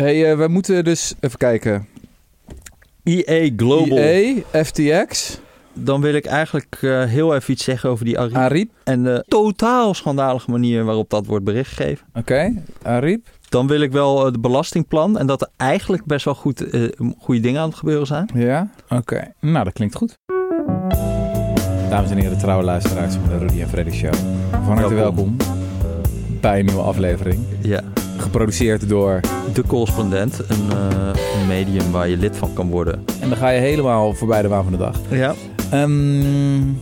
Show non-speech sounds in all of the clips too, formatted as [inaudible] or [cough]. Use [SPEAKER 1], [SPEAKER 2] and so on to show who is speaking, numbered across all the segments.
[SPEAKER 1] Hey, eh, we moeten dus even kijken.
[SPEAKER 2] EA Global.
[SPEAKER 1] EA, FTX,
[SPEAKER 2] Dan wil ik eigenlijk eh, heel even iets zeggen over die Ariep.
[SPEAKER 1] Ariep.
[SPEAKER 2] En de totaal schandalige manier waarop dat wordt berichtgegeven.
[SPEAKER 1] Oké, Ariep.
[SPEAKER 2] Dan wil ik wel het belastingplan. En dat er eigenlijk best wel goed, eh, goede dingen aan het gebeuren zijn.
[SPEAKER 1] Ja, oké. Nou, dat klinkt goed. Dames en heren, trouwe luisteraars van de Rudy en Freddy Show. Van harte welkom bij een nieuwe aflevering.
[SPEAKER 2] Ja.
[SPEAKER 1] Geproduceerd door...
[SPEAKER 2] De Correspondent. Een, eh, een medium waar je lid van kan worden.
[SPEAKER 1] En dan ga je helemaal voorbij de waan van de dag.
[SPEAKER 2] Ja.
[SPEAKER 1] Ehm,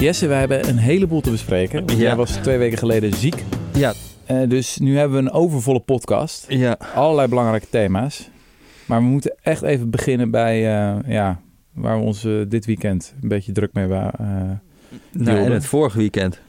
[SPEAKER 1] Jesse, wij hebben een heleboel te bespreken.
[SPEAKER 2] Ja.
[SPEAKER 1] Jij was twee weken geleden ziek.
[SPEAKER 2] Ja.
[SPEAKER 1] Eh, dus nu hebben we een overvolle podcast.
[SPEAKER 2] Ja.
[SPEAKER 1] Allerlei belangrijke thema's. Maar we moeten echt even beginnen bij eh, ja, waar we ons dit weekend een beetje druk mee waren.
[SPEAKER 2] Nou, en het vorige weekend.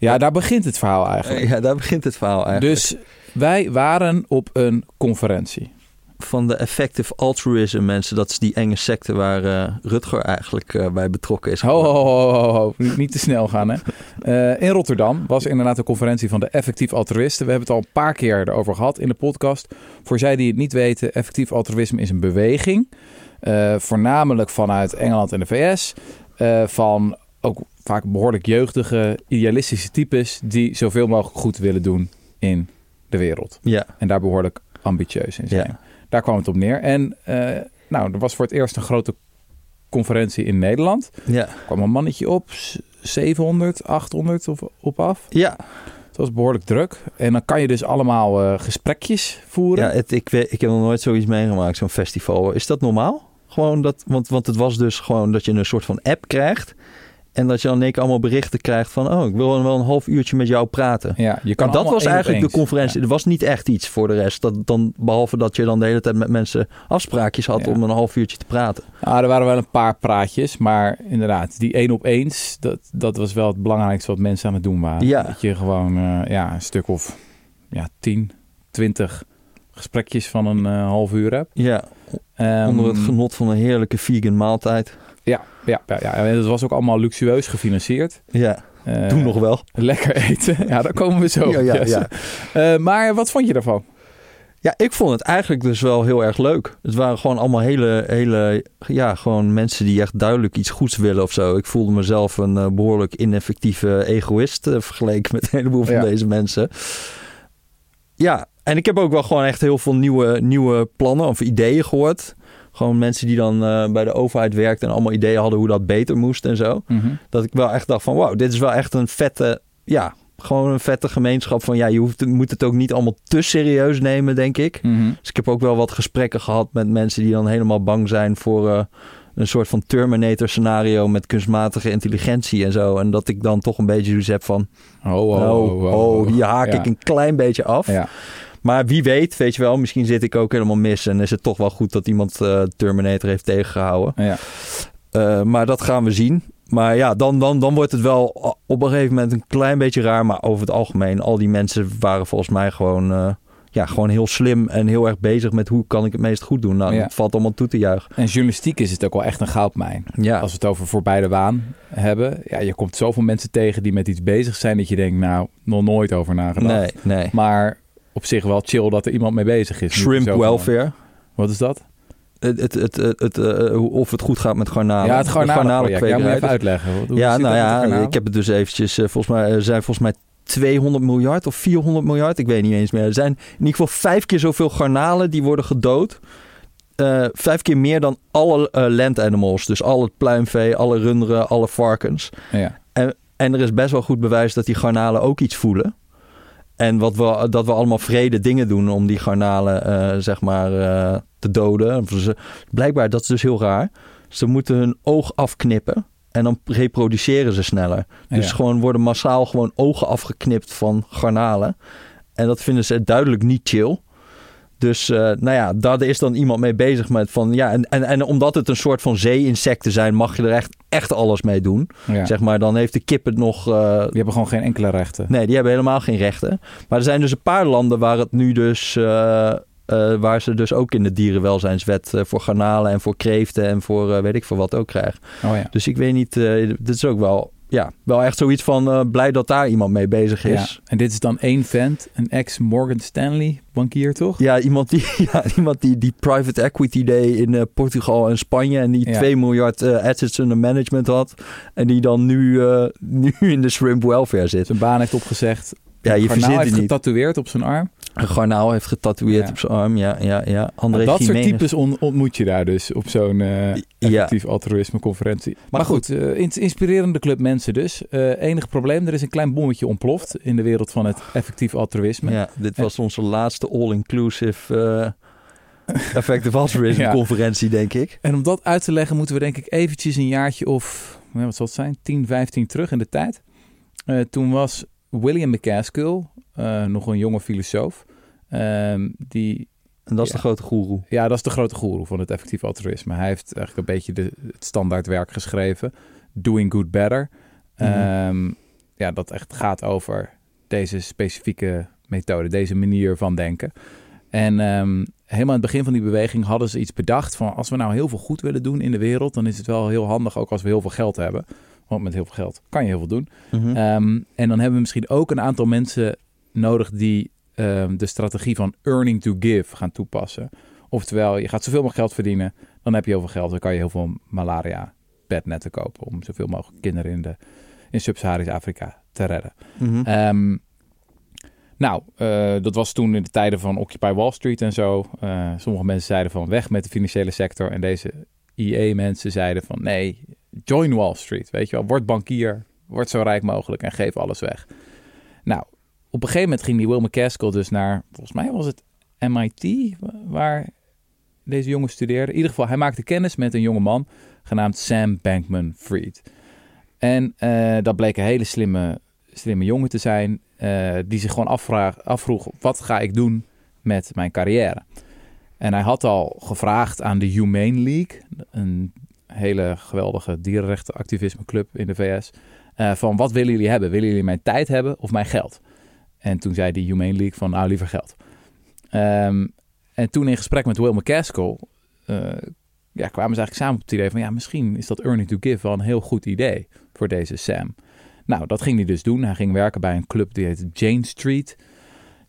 [SPEAKER 1] Ja, daar begint het verhaal eigenlijk.
[SPEAKER 2] Ja, daar begint het verhaal eigenlijk.
[SPEAKER 1] Dus wij waren op een conferentie.
[SPEAKER 2] Van de effective altruism mensen. Dat is die enge secte waar eh, Rutger eigenlijk eh, bij betrokken is.
[SPEAKER 1] Ho, ho, ho, ho, ho. Niet, te snel gaan, hè. Eh, in Rotterdam was inderdaad een conferentie van de effectief altruïsten. We hebben het al een paar keer erover gehad in de podcast. Voor zij die het niet weten, effectief altruïsme is een beweging. voornamelijk vanuit Engeland en de VS. van ook vaak behoorlijk jeugdige, idealistische types... die zoveel mogelijk goed willen doen in de wereld.
[SPEAKER 2] Ja.
[SPEAKER 1] En daar behoorlijk ambitieus in zijn.
[SPEAKER 2] Ja.
[SPEAKER 1] Daar kwam het op neer. En eh, nou, er was voor het eerst een grote conferentie in Nederland.
[SPEAKER 2] Ja.
[SPEAKER 1] Er kwam een mannetje op, s- 700, 800 of op af.
[SPEAKER 2] Ja.
[SPEAKER 1] Het was behoorlijk druk. En dan kan je dus allemaal eh, gesprekjes voeren.
[SPEAKER 2] Ja, het, ik, weet, ik heb nog nooit zoiets meegemaakt, zo'n festival. Is dat normaal? Gewoon dat, want, want het was dus gewoon dat je een soort van app krijgt. En dat je dan in één keer allemaal berichten krijgt van... oh, ik wil wel een half uurtje met jou praten.
[SPEAKER 1] Ja, je kan
[SPEAKER 2] dat was eigenlijk de conferentie. Er was niet echt iets voor de rest. Dat, dan, behalve dat je dan de hele tijd met mensen afspraakjes had...
[SPEAKER 1] Ja.
[SPEAKER 2] om een half uurtje te praten.
[SPEAKER 1] Nou, er waren wel een paar praatjes. Maar inderdaad, die één op eens... Dat, dat was wel het belangrijkste wat mensen aan het doen waren.
[SPEAKER 2] Ja.
[SPEAKER 1] Dat je gewoon eh, ja, een stuk of ja, 10, 20 gesprekjes van een eh, half uur hebt.
[SPEAKER 2] Ja,
[SPEAKER 1] Ehm,
[SPEAKER 2] onder het genot van een heerlijke vegan maaltijd.
[SPEAKER 1] Ja, ja. En het was ook allemaal luxueus gefinancierd.
[SPEAKER 2] Ja,
[SPEAKER 1] Eh,
[SPEAKER 2] toen nog wel. [laughs]
[SPEAKER 1] Lekker eten. Ja, daar komen we zo. [laughs]
[SPEAKER 2] Ja, ja, ja.
[SPEAKER 1] Eh, maar wat vond je daarvan?
[SPEAKER 2] Ja, ik vond het eigenlijk dus wel heel erg leuk. Het waren gewoon allemaal hele, hele, ja, gewoon mensen die echt duidelijk iets goeds willen of zo. Ik voelde mezelf een eh, behoorlijk ineffectieve egoïst vergeleken met een heleboel van
[SPEAKER 1] Ja.
[SPEAKER 2] deze mensen. Ja, en ik heb ook wel gewoon echt heel veel nieuwe, nieuwe plannen of ideeën gehoord. Gewoon mensen die dan eh, bij de overheid werkten en allemaal ideeën hadden hoe dat beter moest en zo. Dat ik wel echt dacht van wauw, dit is wel echt een vette, ja, gewoon een vette gemeenschap van ja, je hoeft, moet het ook niet allemaal te serieus nemen, denk ik.
[SPEAKER 1] Mhm.
[SPEAKER 2] Dus ik heb ook wel wat gesprekken gehad met mensen die dan helemaal bang zijn voor eh, een soort van Terminator scenario met kunstmatige intelligentie en zo. En dat ik dan toch een beetje zoiets heb van,
[SPEAKER 1] Oh, oh,
[SPEAKER 2] oh,
[SPEAKER 1] oh, oh,
[SPEAKER 2] oh, hier haak
[SPEAKER 1] Ja.
[SPEAKER 2] ik een klein beetje af.
[SPEAKER 1] Ja.
[SPEAKER 2] Maar wie weet, weet je wel, misschien zit ik ook helemaal mis en is het toch wel goed dat iemand eh, Terminator heeft tegengehouden.
[SPEAKER 1] Ja.
[SPEAKER 2] Eh, maar dat gaan we zien. Maar ja, dan, dan, dan wordt het wel op een gegeven moment een klein beetje raar. Maar over het algemeen, al die mensen waren volgens mij gewoon, eh, ja, gewoon heel slim en heel erg bezig met hoe kan ik het meest goed doen. Nou,
[SPEAKER 1] Ja.
[SPEAKER 2] het valt allemaal toe te juichen.
[SPEAKER 1] En journalistiek is het ook wel echt een goudmijn.
[SPEAKER 2] Ja,
[SPEAKER 1] Als we het over voorbij de waan hebben. Ja, je komt zoveel mensen tegen die met iets bezig zijn dat je denkt, nou, nog nooit over nagedacht.
[SPEAKER 2] nee, nee.
[SPEAKER 1] Maar op zich wel chill dat er iemand mee bezig is.
[SPEAKER 2] Shrimp
[SPEAKER 1] van-
[SPEAKER 2] welfare.
[SPEAKER 1] Wat is dat?
[SPEAKER 2] Het, het, het, het, eh, of het goed gaat met garnalen.
[SPEAKER 1] ja, het garnalenproject. Ja, je
[SPEAKER 2] garnalenkwekerij.
[SPEAKER 1] even uitleggen. Hoe-
[SPEAKER 2] ja, nou ja,
[SPEAKER 1] garnalen?
[SPEAKER 2] ik heb het dus eventjes, eh, volgens mij er zijn volgens mij 200 miljard of 400 miljard, ik weet niet eens meer. Er zijn in ieder geval vijf keer zoveel garnalen die worden gedood. Eh, vijf keer meer dan alle eh, land animals. Dus al het pluimvee, alle runderen, alle varkens.
[SPEAKER 1] Ja.
[SPEAKER 2] En er is best wel goed bewijs dat die garnalen ook iets voelen. En wat we, dat we allemaal vrede dingen doen om die garnalen, eh, zeg maar, eh, te doden. Blijkbaar, dat is dus heel raar. Ze moeten hun oog afknippen en dan reproduceren ze sneller. Dus
[SPEAKER 1] Ja.
[SPEAKER 2] gewoon worden massaal gewoon ogen afgeknipt van garnalen. En dat vinden ze duidelijk niet chill. Dus eh, nou ja, daar is dan iemand mee bezig met van ja, en, en, en omdat het een soort van zee-insecten zijn, mag je er echt, echt alles mee doen.
[SPEAKER 1] Ja.
[SPEAKER 2] Zeg maar, dan heeft de kip het nog. eh,
[SPEAKER 1] Die hebben gewoon geen enkele rechten.
[SPEAKER 2] nee, die hebben helemaal geen rechten. Maar er zijn dus een paar landen waar het nu dus. eh, waar ze dus ook in de dierenwelzijnswet voor garnalen en voor kreeften en voor weet ik veel wat ook krijgen.
[SPEAKER 1] Oh ja.
[SPEAKER 2] Dus ik weet niet, dit is ook wel ja, wel echt zoiets van uh, blij dat daar iemand mee bezig is.
[SPEAKER 1] Ja, en dit is dan één vent, een ex-Morgan Stanley bankier, toch?
[SPEAKER 2] Ja, iemand die, [laughs] ja, iemand die, die private equity deed in uh, Portugal en Spanje en die ja. 2 miljard uh, assets under management had. En die dan nu, [laughs] nu in de shrimp welfare zit.
[SPEAKER 1] Zijn baan heeft opgezegd.
[SPEAKER 2] Ja, je
[SPEAKER 1] Garnaal heeft
[SPEAKER 2] niet.
[SPEAKER 1] getatoeëerd op zijn arm.
[SPEAKER 2] Garnaal heeft getatoeëerd op zijn arm, ja, ja, ja.
[SPEAKER 1] André dat soort types ontmoet je daar dus op zo'n uh, effectief altruïsme conferentie. Maar, maar goed, uh, inspirerende club mensen dus. Uh, enige probleem, er is een klein bommetje ontploft in de wereld van het effectief altruïsme.
[SPEAKER 2] Ja, dit was onze laatste all-inclusive effective altruïsme [laughs] ja. conferentie, denk ik.
[SPEAKER 1] En om dat uit te leggen moeten we denk ik eventjes een jaartje of, wat zal het zijn, 10, 15 terug in de tijd. toen was William McCaskill, uh, nog een jonge filosoof. Um, die,
[SPEAKER 2] en dat is de grote goeroe.
[SPEAKER 1] Ja, dat is de grote goeroe van het effectief altruïsme. Hij heeft eigenlijk een beetje de, het standaardwerk geschreven. Doing Good Better. Mm -hmm. ja, dat echt gaat over deze specifieke methode, deze manier van denken. En um, helemaal in het begin van die beweging hadden ze iets bedacht van als we nou heel veel goed willen doen in de wereld, dan is het wel heel handig ook als we heel veel geld hebben. Want met heel veel geld kan je heel veel doen. Mm -hmm. um, en dan hebben we misschien ook een aantal mensen nodig die um, de strategie van earning to give gaan toepassen. Oftewel, je gaat zoveel mogelijk geld verdienen, dan heb je heel veel geld, dan kan je heel veel malaria bednetten kopen om zoveel mogelijk kinderen in, de, in Sub-Saharisch Afrika te redden. Mm -hmm. um, nou, uh, dat was toen in de tijden van Occupy Wall Street en zo. Uh, sommige mensen zeiden van weg met de financiële sector. En deze IE-mensen zeiden van nee, join Wall Street. Weet je wel, word bankier, word zo rijk mogelijk en geef alles weg. Nou, op een gegeven moment ging die Will McCaskill dus naar, volgens mij was het MIT, waar deze jongen studeerde. In ieder geval, hij maakte kennis met een jonge man genaamd Sam Bankman-Fried. En uh, dat bleek een hele slimme, slimme jongen te zijn, uh, die zich gewoon afvraag, afvroeg, wat ga ik doen met mijn carrière? En hij had al gevraagd aan de Humane League, een hele geweldige dierenrechtenactivisme-club in de VS, uh, van wat willen jullie hebben? Willen jullie mijn tijd hebben of mijn geld? En toen zei die Humane League van nou liever geld. Um, en toen in gesprek met Will McCaskill uh, ja, kwamen ze eigenlijk samen op het idee van ja, misschien is dat earning to give wel een heel goed idee voor deze Sam. Nou, dat ging hij dus doen. Hij ging werken bij een club die heet Jane Street.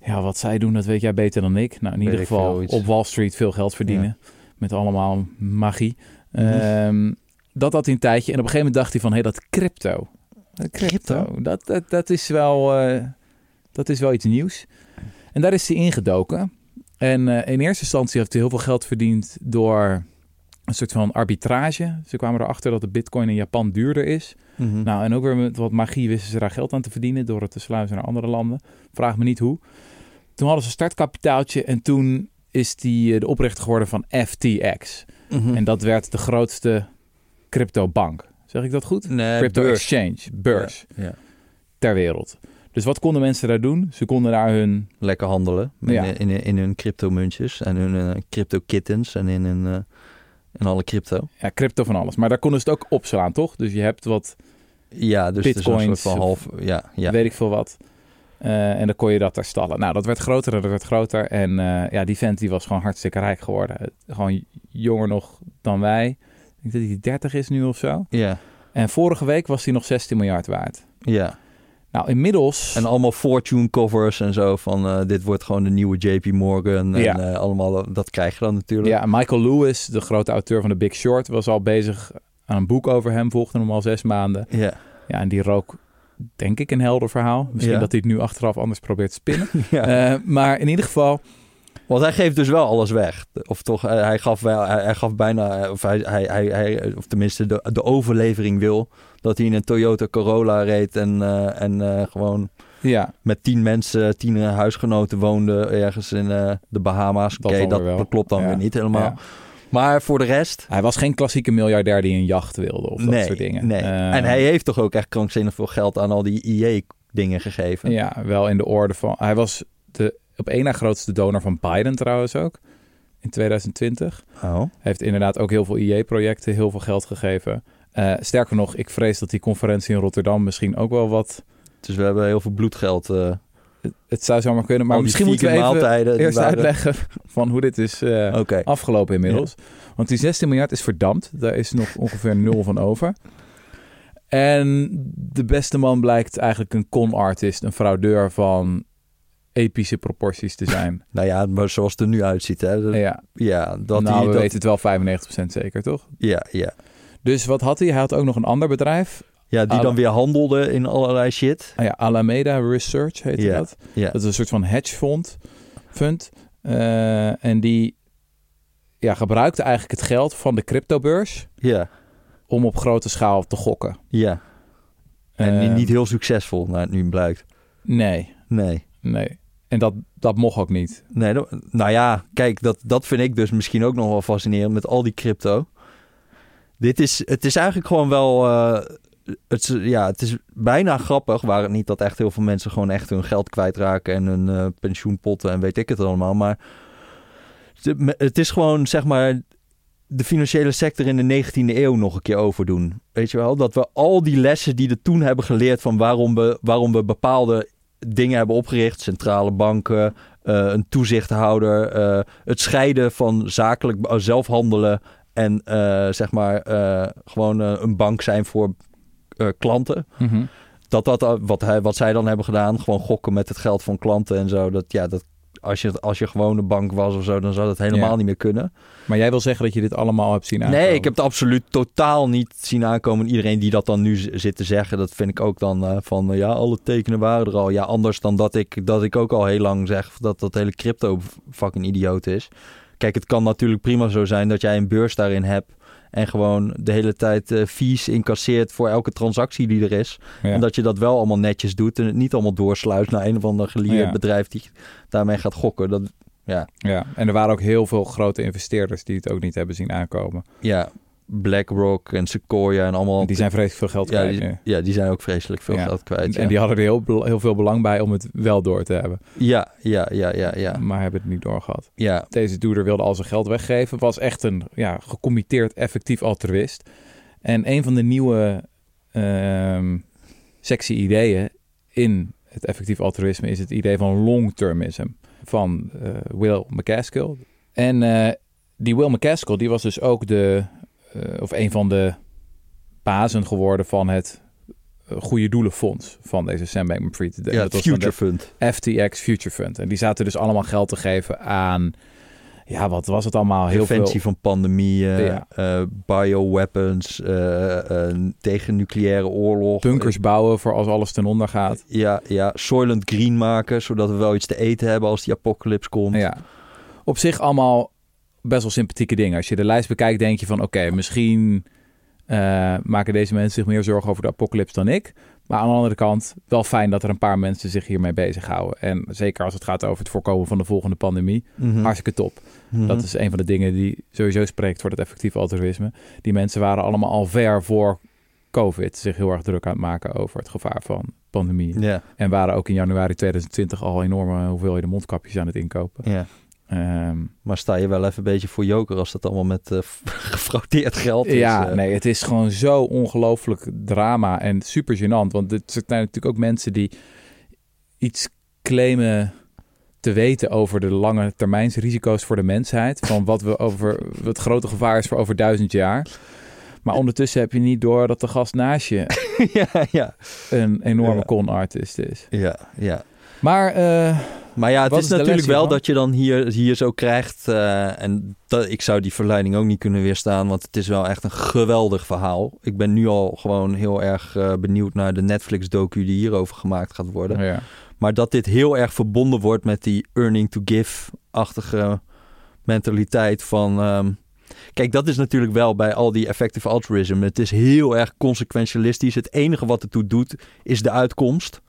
[SPEAKER 1] Ja, wat zij doen, dat weet jij beter dan ik. Nou, in ieder geval op Wall Street veel geld verdienen. Ja. Met allemaal magie. Um, dat had hij een tijdje. En op een gegeven moment dacht hij van, hé, hey, dat crypto. Crypto, crypto? Dat, dat, dat is wel... Uh, dat is wel iets nieuws. En daar is hij ingedoken. En uh, in eerste instantie heeft hij heel veel geld verdiend door een soort van arbitrage. Ze kwamen erachter dat de bitcoin in Japan duurder is. Mm -hmm. Nou, en ook weer met wat magie wisten ze daar geld aan te verdienen door het te sluizen naar andere landen. Vraag me niet hoe. Toen hadden ze een startkapitaaltje en toen is die de oprichter geworden van FTX. Mm -hmm. En dat werd de grootste cryptobank. Zeg ik dat goed?
[SPEAKER 2] Nee,
[SPEAKER 1] Crypto
[SPEAKER 2] beurs.
[SPEAKER 1] exchange, beurs
[SPEAKER 2] Ja, ja.
[SPEAKER 1] ter wereld. Dus wat konden mensen daar doen? Ze konden daar hun...
[SPEAKER 2] Lekker handelen in,
[SPEAKER 1] Ja.
[SPEAKER 2] in, in, in hun crypto-muntjes en hun eh, crypto-kittens en in, hun, eh, in alle crypto.
[SPEAKER 1] Ja, crypto van alles. Maar daar konden ze het ook opslaan, toch? Dus je hebt wat,
[SPEAKER 2] Ja, dus is een
[SPEAKER 1] Bitcoins
[SPEAKER 2] soort van half... Ja, ja.
[SPEAKER 1] weet ik veel wat. Eh, en dan kon je dat daar stallen. Nou, dat werd groter en dat werd groter. En eh, ja, die vent die was gewoon hartstikke rijk geworden. Gewoon jonger nog dan wij. Ik denk dat hij 30 is nu of zo.
[SPEAKER 2] ja,
[SPEAKER 1] En vorige week was hij nog 16 miljard waard.
[SPEAKER 2] ja.
[SPEAKER 1] Nou, inmiddels...
[SPEAKER 2] En allemaal fortune covers en zo van eh, dit wordt gewoon de nieuwe JP Morgan. En
[SPEAKER 1] Ja.
[SPEAKER 2] eh, allemaal, dat krijg je dan natuurlijk.
[SPEAKER 1] Ja, Michael Lewis, de grote auteur van The Big Short, was al bezig aan een boek over hem. Volgde hem al zes maanden.
[SPEAKER 2] Ja,
[SPEAKER 1] Ja, en die rook, denk ik, een helder verhaal. Misschien
[SPEAKER 2] Ja.
[SPEAKER 1] dat hij het nu achteraf anders probeert te spinnen. [laughs]
[SPEAKER 2] ja.
[SPEAKER 1] Eh, maar in ieder geval,
[SPEAKER 2] Want hij geeft dus wel alles weg. Of toch, eh, hij gaf, wel, hij, hij gaf bijna, of, hij, hij, hij, hij- of tenminste de, de overlevering wil, dat hij in een Toyota Corolla reed en, eh, en gewoon
[SPEAKER 1] ja,
[SPEAKER 2] met tien mensen, tien huisgenoten woonde ergens in de Bahama's.
[SPEAKER 1] Dat
[SPEAKER 2] Oké, dat, klopt dan
[SPEAKER 1] Ja.
[SPEAKER 2] weer niet helemaal.
[SPEAKER 1] Ja.
[SPEAKER 2] Maar voor de rest,
[SPEAKER 1] hij was geen klassieke miljardair die een jacht wilde of dat soort dingen.
[SPEAKER 2] nee.
[SPEAKER 1] Eh,
[SPEAKER 2] en hij heeft toch ook echt krankzinnig veel geld aan al die IE-dingen gegeven.
[SPEAKER 1] Ja, wel in de orde van... Hij was de op één na grootste donor van Biden trouwens ook. In 2020.
[SPEAKER 2] Oh.
[SPEAKER 1] Hij heeft inderdaad ook heel veel IE-projecten, heel veel geld gegeven. Eh, sterker nog, ik vrees dat die conferentie in Rotterdam misschien ook wel wat...
[SPEAKER 2] Dus we hebben heel veel bloedgeld. eh
[SPEAKER 1] Het, zou zomaar kunnen, maar
[SPEAKER 2] die
[SPEAKER 1] misschien moeten we even
[SPEAKER 2] maaltijden, die
[SPEAKER 1] eerst uitleggen van hoe dit is eh, afgelopen inmiddels. Want die 16 miljard is verdampt. Daar is nog ongeveer nul van over. En de beste man blijkt eigenlijk een con-artist, een fraudeur van epische proporties te zijn. [laughs]
[SPEAKER 2] Nou ja, maar zoals het er nu uitziet. Hè? Dat-
[SPEAKER 1] ja,
[SPEAKER 2] ja, dat
[SPEAKER 1] nou,
[SPEAKER 2] hij,
[SPEAKER 1] we
[SPEAKER 2] dat,
[SPEAKER 1] weten het wel 95% zeker, toch?
[SPEAKER 2] ja, ja.
[SPEAKER 1] Dus wat had hij? Hij had ook nog een ander bedrijf.
[SPEAKER 2] Ja, die dan weer handelde in allerlei shit.
[SPEAKER 1] Ah ja, Alameda Research heette dat. Dat is een soort van hedge fund. fund. Eh, en die ja, gebruikte eigenlijk het geld van de cryptobeurs
[SPEAKER 2] ja,
[SPEAKER 1] om op grote schaal te gokken.
[SPEAKER 2] ja. En niet heel succesvol, naar het nu blijkt.
[SPEAKER 1] Nee,
[SPEAKER 2] Nee.
[SPEAKER 1] nee. En dat, dat mocht ook niet.
[SPEAKER 2] Nee, dat- nou ja, kijk, dat, dat vind ik dus misschien ook nog wel fascinerend met al die crypto. Dit is, het is eigenlijk gewoon wel, eh, het, ja, het is bijna grappig, waar het niet dat echt heel veel mensen gewoon echt hun geld kwijtraken en hun eh, pensioenpotten en weet ik het allemaal. Maar het- is gewoon, zeg maar, de financiële sector in de 19e eeuw nog een keer overdoen. Weet je wel, dat we al die lessen die we toen hebben geleerd van waarom we, waarom we bepaalde dingen hebben opgericht, centrale banken, eh, een toezichthouder, eh, het scheiden van zakelijk zelfhandelen en zeg maar gewoon een bank zijn voor eh, klanten.
[SPEAKER 1] Mhm.
[SPEAKER 2] Dat dat eh, wat, hij, wat zij dan hebben gedaan, gewoon gokken met het geld van klanten en zo. Dat ja, dat als je, als je gewoon een bank was of zo, dan zou dat helemaal
[SPEAKER 1] Ja.
[SPEAKER 2] niet meer kunnen.
[SPEAKER 1] Maar jij wil zeggen dat je dit allemaal hebt zien aankomen?
[SPEAKER 2] Nee, ik heb het absoluut totaal niet zien aankomen. Iedereen die dat dan nu zit te zeggen, dat vind ik ook dan eh, van... ja, alle tekenen waren er al. Ja, anders dan dat ik, dat ik ook al heel lang zeg dat dat hele crypto fucking idioot is. Kijk, het kan natuurlijk prima zo zijn dat jij een beurs daarin hebt... en gewoon de hele tijd eh, fees incasseert voor elke transactie die er is.
[SPEAKER 1] Ja.
[SPEAKER 2] En dat je dat wel allemaal netjes doet en het niet allemaal doorsluist... naar een of ander geleerd
[SPEAKER 1] Ja.
[SPEAKER 2] bedrijf die daarmee gaat gokken. Dat, ja,
[SPEAKER 1] Ja, en er waren ook heel veel grote investeerders die het ook niet hebben zien aankomen.
[SPEAKER 2] ja, BlackRock en Sequoia en allemaal...
[SPEAKER 1] Die zijn vreselijk veel geld
[SPEAKER 2] ja,
[SPEAKER 1] kwijt
[SPEAKER 2] die,
[SPEAKER 1] nu.
[SPEAKER 2] ja, die zijn ook vreselijk veel
[SPEAKER 1] Ja.
[SPEAKER 2] geld kwijt.
[SPEAKER 1] En
[SPEAKER 2] ja.
[SPEAKER 1] die hadden er heel, heel veel belang bij om het wel door te hebben.
[SPEAKER 2] ja, ja, ja, ja, ja,
[SPEAKER 1] Maar hebben het niet doorgehad.
[SPEAKER 2] ja.
[SPEAKER 1] Deze doerder wilde al zijn geld weggeven. Was echt een ja, gecommitteerd effectief altruïst. En een van de nieuwe ehm sexy ideeën in het effectief altruïsme is het idee van long-termism van eh, Will McCaskill. En eh, die Will McCaskill die was dus ook de, of een van de bazen geworden van het eh, Goede Doelenfonds van deze Sam Bankman-Fried.
[SPEAKER 2] ja
[SPEAKER 1] Dat was
[SPEAKER 2] Future Fund.
[SPEAKER 1] FTX Future Fund. En die zaten dus allemaal geld te geven aan, ja, wat was het allemaal? Heel
[SPEAKER 2] Preventie
[SPEAKER 1] veel.
[SPEAKER 2] van pandemieën,
[SPEAKER 1] Ja.
[SPEAKER 2] eh, bioweapons, eh, eh, tegen nucleaire oorlog.
[SPEAKER 1] Bunkers bouwen voor als alles ten onder gaat.
[SPEAKER 2] Ja, ja, Soylent Green maken, zodat we wel iets te eten hebben als die apocalypse komt.
[SPEAKER 1] Ja. Op zich allemaal best wel sympathieke dingen. Als je de lijst bekijkt, denk je van oké, misschien eh, maken deze mensen zich meer zorgen over de apocalypse dan ik. Maar aan de andere kant, wel fijn dat er een paar mensen zich hiermee bezighouden. En zeker als het gaat over het voorkomen van de volgende pandemie.
[SPEAKER 2] Mhm.
[SPEAKER 1] Hartstikke top.
[SPEAKER 2] Mhm.
[SPEAKER 1] Dat is een van de dingen die sowieso spreekt voor het effectief altruïsme. Die mensen waren allemaal al ver voor COVID zich heel erg druk aan het maken over het gevaar van pandemie. En waren ook in januari 2020 al enorme hoeveelheden mondkapjes aan het inkopen.
[SPEAKER 2] ja.
[SPEAKER 1] Ehm,
[SPEAKER 2] Maar sta je wel even een beetje voor joker als dat allemaal met eh, [laughs] gefraudeerd geld is.
[SPEAKER 1] ja,
[SPEAKER 2] eh.
[SPEAKER 1] nee, het is gewoon zo ongelooflijk drama en super gênant. Want het zijn natuurlijk ook mensen die iets claimen te weten over de lange termijnsrisico's voor de mensheid. Van wat we over het grote gevaar is voor over duizend jaar. Maar ondertussen heb je niet door dat de gast naast je [laughs]
[SPEAKER 2] ja, ja,
[SPEAKER 1] een enorme
[SPEAKER 2] Ja.
[SPEAKER 1] con-artist is.
[SPEAKER 2] ja, ja.
[SPEAKER 1] Maar eh,
[SPEAKER 2] Maar ja, het is, natuurlijk wel dat je dan hier, hier zo krijgt. eh, en dat, ik zou die verleiding ook niet kunnen weerstaan. Want het is wel echt een geweldig verhaal. Ik ben nu al gewoon heel erg eh, benieuwd naar de Netflix-docu die hierover gemaakt gaat worden.
[SPEAKER 1] ja.
[SPEAKER 2] Maar dat dit heel erg verbonden wordt met die earning to give-achtige mentaliteit van... ehm, kijk, dat is natuurlijk wel bij al die effective altruism. Het is heel erg consequentialistisch. Het enige wat het toe doet, is de uitkomst.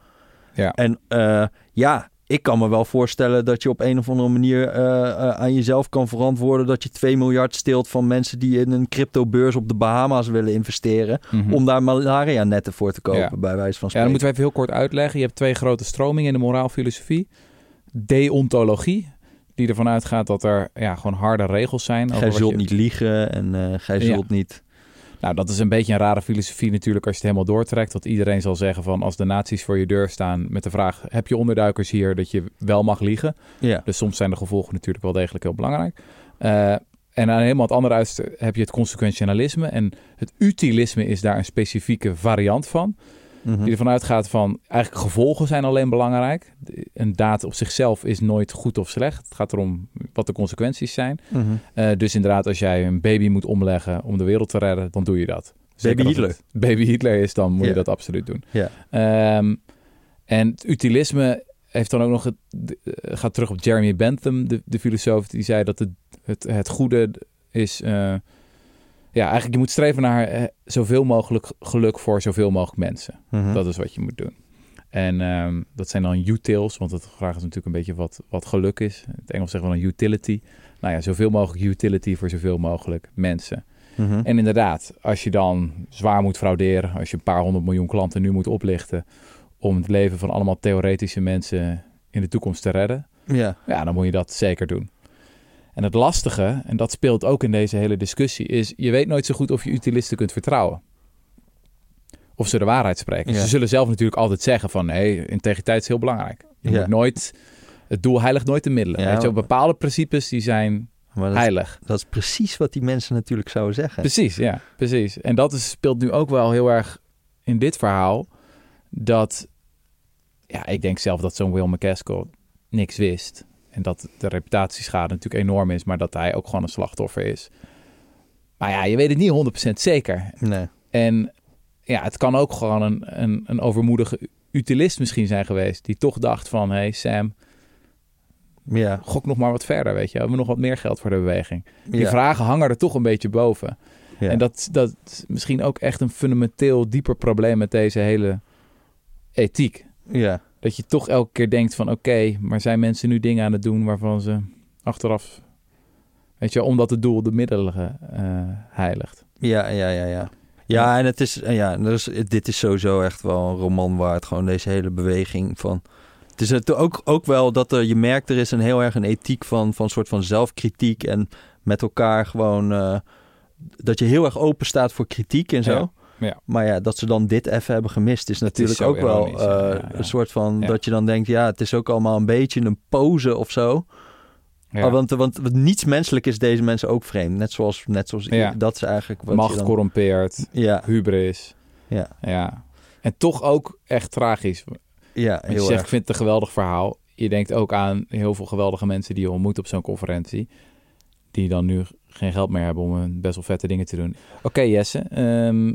[SPEAKER 1] Ja.
[SPEAKER 2] En eh, ja, ik kan me wel voorstellen dat je op een of andere manier eh, eh, aan jezelf kan verantwoorden... dat je 2 miljard steelt van mensen die in een cryptobeurs op de Bahama's willen investeren...
[SPEAKER 1] Mhm.
[SPEAKER 2] om daar malaria-netten voor te kopen,
[SPEAKER 1] Ja.
[SPEAKER 2] bij wijze van
[SPEAKER 1] Ja,
[SPEAKER 2] spreken.
[SPEAKER 1] dan moeten we even heel kort uitleggen. Je hebt twee grote stromingen in de moraalfilosofie. Deontologie, die ervan uitgaat dat er ja, gewoon harde regels zijn. over
[SPEAKER 2] Gij zult
[SPEAKER 1] je-
[SPEAKER 2] niet liegen en eh gij
[SPEAKER 1] Ja.
[SPEAKER 2] zult niet...
[SPEAKER 1] Nou, dat is een beetje een rare filosofie natuurlijk als je het helemaal doortrekt. Dat iedereen zal zeggen van als de nazi's voor je deur staan met de vraag... heb je onderduikers hier dat je wel mag liegen?
[SPEAKER 2] Ja,
[SPEAKER 1] Dus soms zijn de gevolgen natuurlijk wel degelijk heel belangrijk. Eh, en aan helemaal het andere uiterste heb je het consequentialisme. En het utilisme is daar een specifieke variant van. Die ervan uitgaat van eigenlijk gevolgen zijn alleen belangrijk. Een daad op zichzelf is nooit goed of slecht. Het gaat erom wat de consequenties zijn.
[SPEAKER 2] Mhm.
[SPEAKER 1] Eh, dus inderdaad, als jij een baby moet omleggen om de wereld te redden, dan doe je dat. Zeker
[SPEAKER 2] Baby Hitler.
[SPEAKER 1] het baby Hitler is, dan moet je dat absoluut doen. Ehm, en het utilisme heeft dan ook nog het, eh, gaat terug op Jeremy Bentham, de, de filosoof, die zei dat het, het, het goede is. eh, ja, eigenlijk je moet streven naar eh, zoveel mogelijk geluk voor zoveel mogelijk mensen.
[SPEAKER 2] Mhm.
[SPEAKER 1] Dat is wat je moet doen. En ehm, dat zijn dan utils, want het vraag is natuurlijk een beetje wat, wat geluk is. In het Engels zeggen we dan utility. Nou ja, zoveel mogelijk utility voor zoveel mogelijk mensen.
[SPEAKER 2] Mhm.
[SPEAKER 1] En inderdaad, als je dan zwaar moet frauderen, als je een paar honderd miljoen klanten nu moet oplichten om het leven van allemaal theoretische mensen in de toekomst te redden,
[SPEAKER 2] Ja.
[SPEAKER 1] ja, dan moet je dat zeker doen. En het lastige, en dat speelt ook in deze hele discussie, is je weet nooit zo goed of je utilisten kunt vertrouwen. Of ze de waarheid spreken.
[SPEAKER 2] Ja.
[SPEAKER 1] Ze zullen zelf natuurlijk altijd zeggen van nee, integriteit is heel belangrijk. Je
[SPEAKER 2] Ja.
[SPEAKER 1] moet nooit, het doel heiligt nooit de middelen.
[SPEAKER 2] Ja,
[SPEAKER 1] weet je, bepaalde principes die zijn
[SPEAKER 2] Maar dat is,
[SPEAKER 1] heilig.
[SPEAKER 2] dat is precies wat die mensen natuurlijk zouden zeggen.
[SPEAKER 1] Precies, ja, precies. En dat is, speelt nu ook wel heel erg in dit verhaal. Dat, ja, ik denk zelf dat zo'n Will McCaskill niks wist. En dat de reputatieschade natuurlijk enorm is, maar dat hij ook gewoon een slachtoffer is. Maar ja, je weet het niet 100% zeker.
[SPEAKER 2] Nee.
[SPEAKER 1] En ja, het kan ook gewoon een, een, een overmoedige utilist misschien zijn geweest. Die toch dacht van, hé hey Sam,
[SPEAKER 2] Ja.
[SPEAKER 1] gok nog maar wat verder, weet je. We hebben nog wat meer geld voor de beweging. Die
[SPEAKER 2] ja.
[SPEAKER 1] vragen hangen er toch een beetje boven.
[SPEAKER 2] Ja.
[SPEAKER 1] En dat, dat is misschien ook echt een fundamenteel dieper probleem met deze hele ethiek.
[SPEAKER 2] Ja.
[SPEAKER 1] Dat je toch elke keer denkt van oké, maar zijn mensen nu dingen aan het doen waarvan ze achteraf, weet je, omdat het doel de middelen eh, heiligt.
[SPEAKER 2] Ja, ja, ja, ja. Ja, en het is, en ja, dus, dit is sowieso echt wel een roman waard. Gewoon deze hele beweging van. Het is het ook, ook wel dat er, je merkt, er is een heel erg een ethiek van, van een soort van zelfkritiek en met elkaar gewoon. eh, dat je heel erg open staat voor kritiek en zo.
[SPEAKER 1] Ja, ja.
[SPEAKER 2] Maar ja, dat ze dan dit even hebben gemist, is natuurlijk ook wel
[SPEAKER 1] ja,
[SPEAKER 2] eh, een soort van dat je dan denkt, ja, het is ook allemaal een beetje een pose of zo.
[SPEAKER 1] Ja.
[SPEAKER 2] Oh, want, want, want niets menselijk is deze mensen ook vreemd. Net zoals, net zoals
[SPEAKER 1] Ja.
[SPEAKER 2] dat is eigenlijk wat
[SPEAKER 1] Macht
[SPEAKER 2] dan...
[SPEAKER 1] corrompeert,
[SPEAKER 2] Ja,
[SPEAKER 1] hubris.
[SPEAKER 2] ja,
[SPEAKER 1] Ja. En toch ook echt tragisch.
[SPEAKER 2] ja,
[SPEAKER 1] Want je
[SPEAKER 2] heel
[SPEAKER 1] zegt,
[SPEAKER 2] erg.
[SPEAKER 1] ik vind het een geweldig verhaal. Je denkt ook aan heel veel geweldige mensen die je ontmoet op zo'n conferentie. Die dan nu geen geld meer hebben om een best wel vette dingen te doen. Oké Jesse, ehm,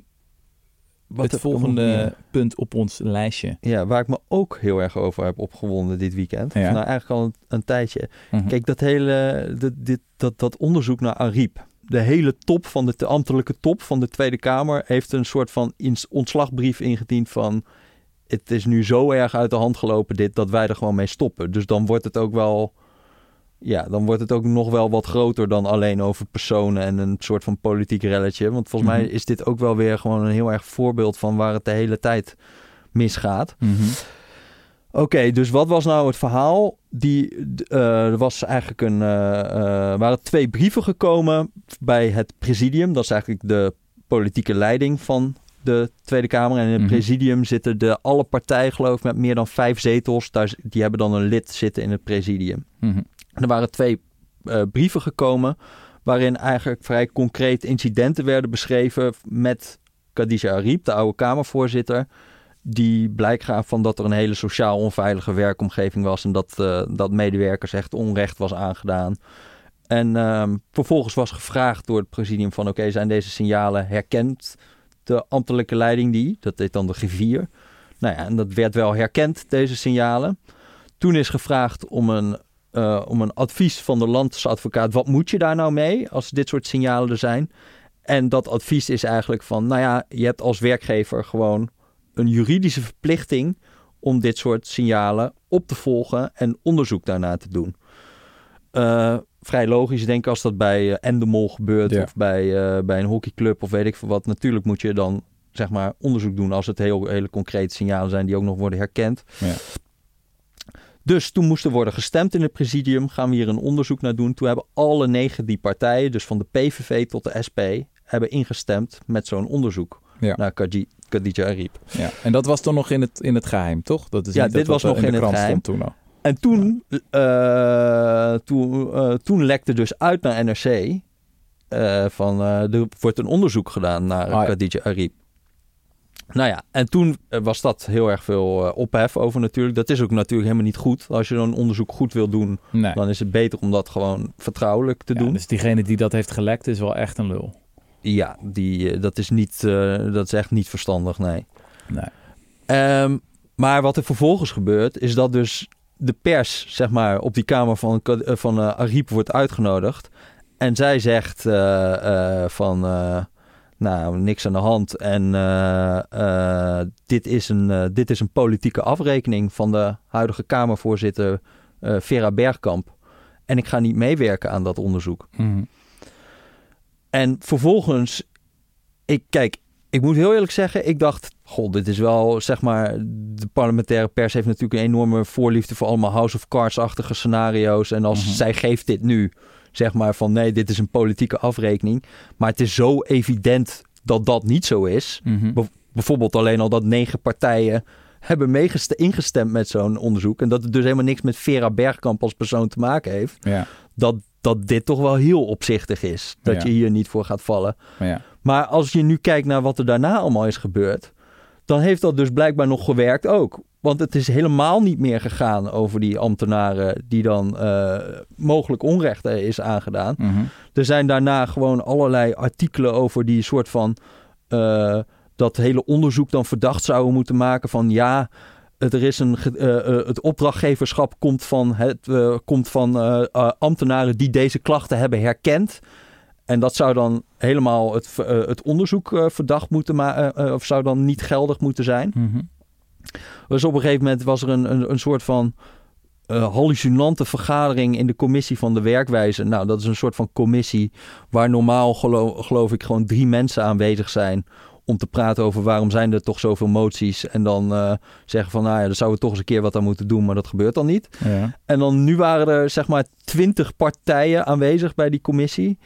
[SPEAKER 2] Wat
[SPEAKER 1] het volgende punt op ons lijstje.
[SPEAKER 2] Ja, waar ik me ook heel erg over heb opgewonden dit weekend.
[SPEAKER 1] Ja.
[SPEAKER 2] Nou, eigenlijk al een, een tijdje.
[SPEAKER 1] Mhm.
[SPEAKER 2] Kijk, dat hele dit, dit, dat, dat onderzoek naar Ariep. De hele top van de, de ambtelijke top van de Tweede Kamer heeft een soort van ontslagbrief ingediend van het is nu zo erg uit de hand gelopen dit dat wij er gewoon mee stoppen. Dus dan wordt het ook wel ja, dan wordt het ook nog wel wat groter dan alleen over personen en een soort van politiek relletje. Want volgens
[SPEAKER 1] Mhm.
[SPEAKER 2] mij is dit ook wel weer gewoon een heel erg voorbeeld van waar het de hele tijd misgaat.
[SPEAKER 1] Mhm.
[SPEAKER 2] Oké, dus wat was nou het verhaal? Die, eh, er was eigenlijk een, eh, waren twee brieven gekomen bij het presidium. Dat is eigenlijk de politieke leiding van de Tweede Kamer. En in het
[SPEAKER 1] Mhm.
[SPEAKER 2] presidium zitten de alle partijen, geloof ik, met meer dan vijf zetels. Daar, die hebben dan een lid zitten in het presidium. En er waren twee eh, brieven gekomen waarin eigenlijk vrij concreet incidenten werden beschreven met Khadija Ariep, de oude Kamervoorzitter, die blijk gaf van dat er een hele sociaal onveilige werkomgeving was en dat, eh, dat medewerkers echt onrecht was aangedaan. En ehm, vervolgens was gevraagd door het presidium van oké, zijn deze signalen herkend? De ambtelijke leiding die, dat deed dan de griffier. Nou ja, en dat werd wel herkend, deze signalen. Toen is gevraagd om een eh, om een advies van de landsadvocaat. Wat moet je daar nou mee als dit soort signalen er zijn? En dat advies is eigenlijk van, nou ja, je hebt als werkgever gewoon een juridische verplichting om dit soort signalen op te volgen en onderzoek daarna te doen. Eh, vrij logisch, denk ik, als dat bij eh, Endemol gebeurt
[SPEAKER 1] Ja.
[SPEAKER 2] of bij, bij een hockeyclub of weet ik veel wat. Natuurlijk moet je dan zeg maar onderzoek doen als het heel, hele concrete signalen zijn die ook nog worden herkend.
[SPEAKER 1] Ja.
[SPEAKER 2] Dus toen moest er worden gestemd in het presidium. Gaan we hier een onderzoek naar doen. Toen hebben alle negen die partijen, dus van de PVV tot de SP, hebben ingestemd met zo'n onderzoek
[SPEAKER 1] Ja.
[SPEAKER 2] naar Khadi- Khadija Ariep.
[SPEAKER 1] Ja. En dat was dan nog in het, in het geheim, toch? Dat is
[SPEAKER 2] Ja,
[SPEAKER 1] niet
[SPEAKER 2] dit
[SPEAKER 1] dat
[SPEAKER 2] was nog
[SPEAKER 1] in
[SPEAKER 2] in
[SPEAKER 1] de
[SPEAKER 2] het geheim.
[SPEAKER 1] stond toen al.
[SPEAKER 2] En toen, eh, toen, eh, toen lekte dus uit naar NRC eh, van eh, er wordt een onderzoek gedaan naar
[SPEAKER 1] Ah, ja.
[SPEAKER 2] Khadija Arib. Nou ja, en toen eh, was dat heel erg veel eh, ophef over natuurlijk. Dat is ook natuurlijk helemaal niet goed. Als je zo'n onderzoek goed wil doen,
[SPEAKER 1] Nee.
[SPEAKER 2] dan is het beter om dat gewoon vertrouwelijk te
[SPEAKER 1] Ja,
[SPEAKER 2] doen.
[SPEAKER 1] dus diegene die dat heeft gelekt is wel echt een lul.
[SPEAKER 2] Ja, die, eh, dat, is niet, dat is echt niet verstandig, nee.
[SPEAKER 1] Nee.
[SPEAKER 2] Ehm, maar wat er vervolgens gebeurt, is dat dus de pers, zeg maar, op die kamer van, van eh, Ariep wordt uitgenodigd. En zij zegt van, nou, niks aan de hand. En eh, eh, dit, is een, eh, dit is een politieke afrekening van de huidige Kamervoorzitter Vera Bergkamp. En ik ga niet meewerken aan dat onderzoek.
[SPEAKER 1] Mhm.
[SPEAKER 2] En vervolgens, ik kijk, ik moet heel eerlijk zeggen, ik dacht, god, dit is wel, zeg maar, de parlementaire pers heeft natuurlijk een enorme voorliefde voor allemaal House of Cards-achtige scenario's. En als
[SPEAKER 1] Mhm.
[SPEAKER 2] zij geeft dit nu, zeg maar van nee, dit is een politieke afrekening. Maar het is zo evident dat dat niet zo is.
[SPEAKER 1] Mhm.
[SPEAKER 2] Bijvoorbeeld alleen al dat negen partijen hebben ingestemd met zo'n onderzoek. En dat het dus helemaal niks met Vera Bergkamp als persoon te maken heeft.
[SPEAKER 1] Ja,
[SPEAKER 2] Dat, dat dit toch wel heel opzichtig is. Dat
[SPEAKER 1] Ja.
[SPEAKER 2] je hier niet voor gaat vallen.
[SPEAKER 1] ja.
[SPEAKER 2] Maar als je nu kijkt naar wat er daarna allemaal is gebeurd, dan heeft dat dus blijkbaar nog gewerkt ook. Want het is helemaal niet meer gegaan over die ambtenaren die dan eh, mogelijk onrecht is aangedaan.
[SPEAKER 1] Mhm.
[SPEAKER 2] Er zijn daarna gewoon allerlei artikelen over die soort van eh, dat hele onderzoek dan verdacht zouden moeten maken van ja. het- Er is een, eh, het opdrachtgeverschap komt van, het, komt van ambtenaren die deze klachten hebben herkend. En dat zou dan helemaal het, het onderzoek verdacht moeten maken, of zou dan niet geldig moeten zijn.
[SPEAKER 1] Mhm.
[SPEAKER 2] Dus op een gegeven moment was er een, een, een soort van eh, hallucinante vergadering in de commissie van de werkwijze. Nou, dat is een soort van commissie waar normaal gelo- geloof ik gewoon drie mensen aanwezig zijn om te praten over waarom zijn er toch zoveel moties. En dan eh, zeggen van, nou ja, daar zouden we toch eens een keer wat aan moeten doen, maar dat gebeurt dan niet.
[SPEAKER 1] Ja.
[SPEAKER 2] En dan nu waren er zeg maar twintig partijen aanwezig bij die commissie.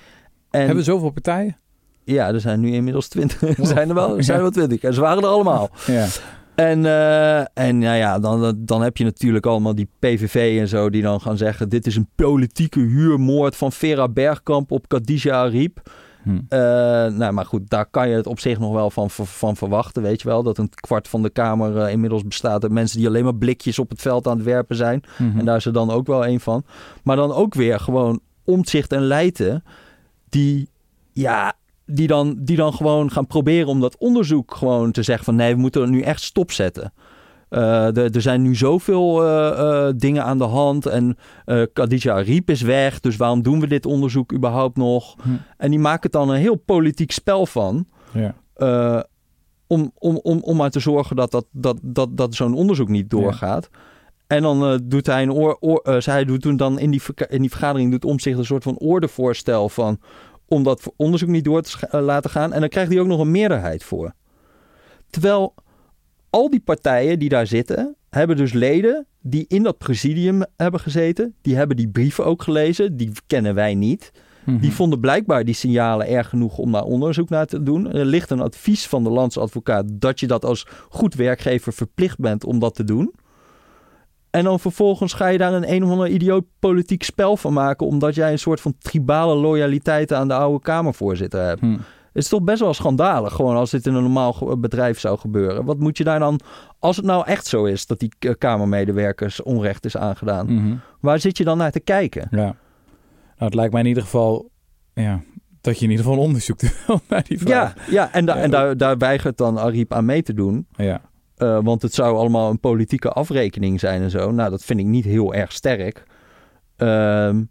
[SPEAKER 2] En
[SPEAKER 1] Hebben we zoveel partijen?
[SPEAKER 2] ja, er zijn nu inmiddels twintig. [laughs]
[SPEAKER 1] Wow.
[SPEAKER 2] zijn er wel, zijn er wel twintig. En ze waren er allemaal.
[SPEAKER 1] Ja.
[SPEAKER 2] En, eh, en nou ja, dan, dan heb je natuurlijk allemaal die PVV en zo die dan gaan zeggen... dit is een politieke huurmoord van Vera Bergkamp op Khadija Ariep.
[SPEAKER 1] Hm.
[SPEAKER 2] Eh, nou, maar goed, daar kan je het op zich nog wel van, van verwachten, weet je wel. Dat een kwart van de Kamer eh, inmiddels bestaat uit mensen die alleen maar blikjes op het veld aan het werpen zijn.
[SPEAKER 1] Mhm.
[SPEAKER 2] En daar is er dan ook wel een van. Maar dan ook weer gewoon Omtzigt en Leijten... die, ja, die, dan, die dan gewoon gaan proberen om dat onderzoek gewoon te zeggen van... nee, we moeten er nu echt stopzetten. Eh, er, zijn nu zoveel eh, eh, dingen aan de hand en Khadija Ariep is weg... dus waarom doen we dit onderzoek überhaupt nog?
[SPEAKER 1] Hm.
[SPEAKER 2] En die maken dan een heel politiek spel van...
[SPEAKER 1] Ja.
[SPEAKER 2] om, om, om, om maar te zorgen dat, dat, dat, dat, dat zo'n onderzoek niet doorgaat. En dan doet hij een oor, oor, zij doet toen dan in die, in die vergadering doet om zich een soort van ordevoorstel van om dat onderzoek niet door te eh, laten gaan. En dan krijgt hij ook nog een meerderheid voor. Terwijl al die partijen die daar zitten, hebben dus leden die in dat presidium hebben gezeten. Die hebben die brieven ook gelezen. Die kennen wij niet.
[SPEAKER 1] Mhm.
[SPEAKER 2] Die vonden blijkbaar die signalen erg genoeg om daar onderzoek naar te doen. Er ligt een advies van de landsadvocaat dat je dat als goed werkgever verplicht bent om dat te doen. En dan vervolgens ga je daar een een of ander idioot politiek spel van maken, omdat jij een soort van tribale loyaliteit aan de oude Kamervoorzitter hebt.
[SPEAKER 1] Hm.
[SPEAKER 2] Het is toch best wel schandalig, gewoon als dit in een normaal bedrijf zou gebeuren. Wat moet je daar dan, als het nou echt zo is dat die eh, Kamermedewerkers onrecht is aangedaan,
[SPEAKER 1] Mhm.
[SPEAKER 2] waar zit je dan naar te kijken?
[SPEAKER 1] Ja. Nou, het lijkt mij in ieder geval ja, dat je in ieder geval onderzoek [laughs] doet naar die vraag.
[SPEAKER 2] Ja, ja en, da-
[SPEAKER 1] Ja,
[SPEAKER 2] en daar, daar weigert dan Ariep aan mee te doen.
[SPEAKER 1] Ja.
[SPEAKER 2] Eh, want het zou allemaal een politieke afrekening zijn en zo. Nou, dat vind ik niet heel erg sterk. Ehm,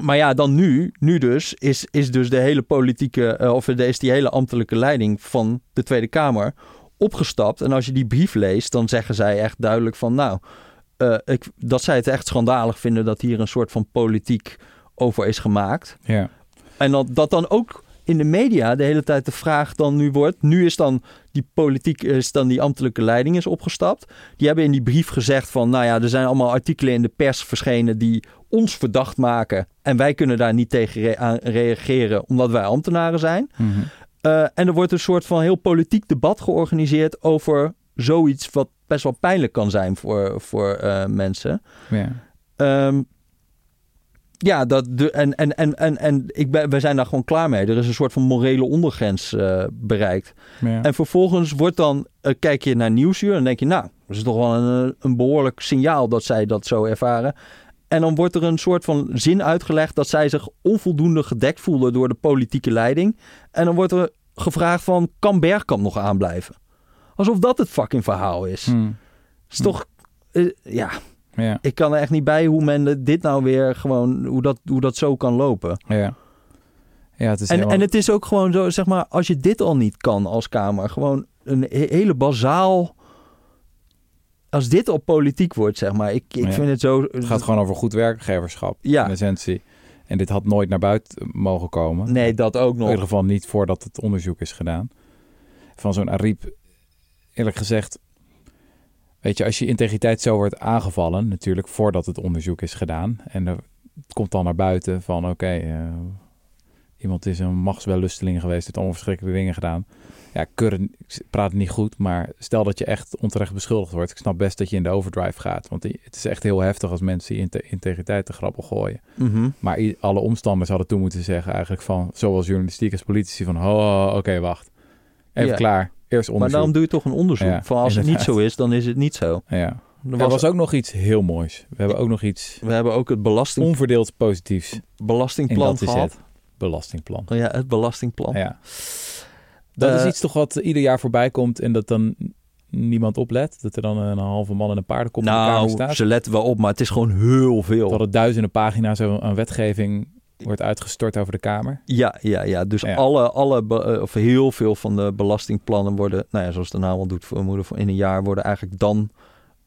[SPEAKER 2] maar ja, dan nu, nu dus, is, is dus de hele politieke, eh, of is die hele ambtelijke leiding van de Tweede Kamer opgestapt. En als je die brief leest, dan zeggen zij echt duidelijk van, nou, eh, ik, dat zij het echt schandalig vinden dat hier een soort van politiek over is gemaakt.
[SPEAKER 1] Ja.
[SPEAKER 2] En dat, dat dan ook in de media de hele tijd de vraag dan nu wordt. Nu is dan die politiek, is dan die ambtelijke leiding is opgestapt. Die hebben in die brief gezegd van, nou ja, er zijn allemaal artikelen in de pers verschenen die ons verdacht maken. En wij kunnen daar niet tegen re- aan reageren omdat wij ambtenaren zijn.
[SPEAKER 1] Mhm.
[SPEAKER 2] Eh, en er wordt een soort van heel politiek debat georganiseerd over zoiets wat best wel pijnlijk kan zijn voor, voor eh, mensen.
[SPEAKER 1] ja.
[SPEAKER 2] Ehm, Ja, dat de, en, en, en, en, en ik ben, wij zijn daar gewoon klaar mee. Er is een soort van morele ondergrens eh, bereikt.
[SPEAKER 1] Ja.
[SPEAKER 2] En vervolgens wordt dan, eh, kijk je naar Nieuwsuur en denk je, nou, dat is toch wel een, eh, een behoorlijk signaal dat zij dat zo ervaren. En dan wordt er een soort van zin uitgelegd dat zij zich onvoldoende gedekt voelen door de politieke leiding. En dan wordt er gevraagd van, kan Bergkamp nog aanblijven? Alsof dat het fucking verhaal is.
[SPEAKER 1] Hm.
[SPEAKER 2] is toch, ja,
[SPEAKER 1] Ja.
[SPEAKER 2] ik kan er echt niet bij hoe men dit nou weer gewoon, hoe dat, hoe dat zo kan lopen.
[SPEAKER 1] Ja. Ja, het is
[SPEAKER 2] En,
[SPEAKER 1] helemaal-
[SPEAKER 2] en het is ook gewoon zo, zeg maar, als je dit al niet kan als Kamer, gewoon een he- hele bazaal. Als dit al politiek wordt, zeg maar, ik, ik
[SPEAKER 1] Ja.
[SPEAKER 2] vind het zo.
[SPEAKER 1] Het gaat gewoon over goed werkgeverschap
[SPEAKER 2] Ja.
[SPEAKER 1] in essentie. En dit had nooit naar buiten mogen komen.
[SPEAKER 2] Nee, dat ook
[SPEAKER 1] In ieder
[SPEAKER 2] nog.
[SPEAKER 1] geval niet voordat het onderzoek is gedaan. Van zo'n Ariep, eerlijk gezegd... Weet je, als je integriteit zo wordt aangevallen... natuurlijk voordat het onderzoek is gedaan... en er, het komt dan naar buiten van... oké, eh, iemand is een machtswellusteling geweest... heeft allemaal verschrikkelijke dingen gedaan. Ja, ik praat niet goed... maar stel dat je echt onterecht beschuldigd wordt... ik snap best dat je in de overdrive gaat. Want het is echt heel heftig als mensen die inte- integriteit te grappel gooien.
[SPEAKER 2] Mhm.
[SPEAKER 1] Maar alle omstanders hadden toen moeten zeggen eigenlijk van... zowel journalistiek als politici van... oh, oké, wacht. Even klaar. Eerst
[SPEAKER 2] Maar daarom doe je toch een onderzoek.
[SPEAKER 1] Ja,
[SPEAKER 2] van als het niet zo is, dan is het niet zo.
[SPEAKER 1] Ja.
[SPEAKER 2] Er was,
[SPEAKER 1] was ook nog iets heel moois. We hebben ook nog iets
[SPEAKER 2] We hebben ook het belasting,
[SPEAKER 1] onverdeeld positiefs in
[SPEAKER 2] belastingplan gehad.
[SPEAKER 1] het belastingplan.
[SPEAKER 2] Oh ja, het belastingplan.
[SPEAKER 1] Ja. Dat
[SPEAKER 2] Eh,
[SPEAKER 1] is iets toch wat ieder jaar voorbij komt en dat dan niemand oplet. Dat er dan een halve man en een paardenkop in de kamer
[SPEAKER 2] Nou,
[SPEAKER 1] staat.
[SPEAKER 2] ze letten wel op, maar het is gewoon heel veel.
[SPEAKER 1] Dat er duizenden pagina's aan wetgeving wordt uitgestort over de Kamer.
[SPEAKER 2] Ja, ja, ja. Dus
[SPEAKER 1] Ja.
[SPEAKER 2] alle, alle eh, of heel veel van de belastingplannen worden, nou ja, zoals de naam al doet vermoeden, in een jaar worden eigenlijk dan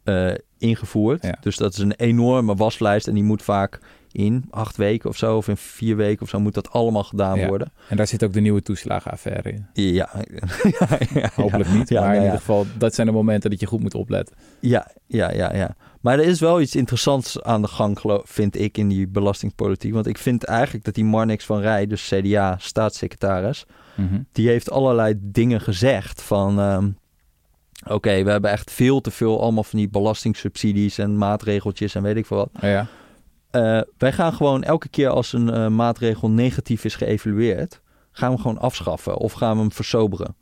[SPEAKER 2] eh, ingevoerd.
[SPEAKER 1] Ja.
[SPEAKER 2] Dus dat is een enorme waslijst en die moet vaak in acht weken of zo, of in vier weken of zo, moet dat allemaal gedaan
[SPEAKER 1] Ja.
[SPEAKER 2] worden.
[SPEAKER 1] En daar zit ook de nieuwe toeslagenaffaire in.
[SPEAKER 2] Ja, [laughs] ja, ja,
[SPEAKER 1] Hopelijk niet, maar
[SPEAKER 2] nou
[SPEAKER 1] in ieder geval, dat zijn de momenten dat je goed moet opletten.
[SPEAKER 2] Ja, ja, ja, ja. Maar er is wel iets interessants aan de gang, vind ik, in die belastingpolitiek. Want ik vind eigenlijk dat die Marnix van Rij, dus CDA, staatssecretaris,
[SPEAKER 1] Mhm.
[SPEAKER 2] die heeft allerlei dingen gezegd van... ehm, Oké, we hebben echt veel te veel allemaal van die belastingsubsidies en maatregeltjes en weet ik veel wat.
[SPEAKER 1] Oh ja.
[SPEAKER 2] Eh, wij gaan gewoon elke keer als een eh, maatregel negatief is geëvalueerd, gaan we hem gewoon afschaffen of gaan we hem versoberen.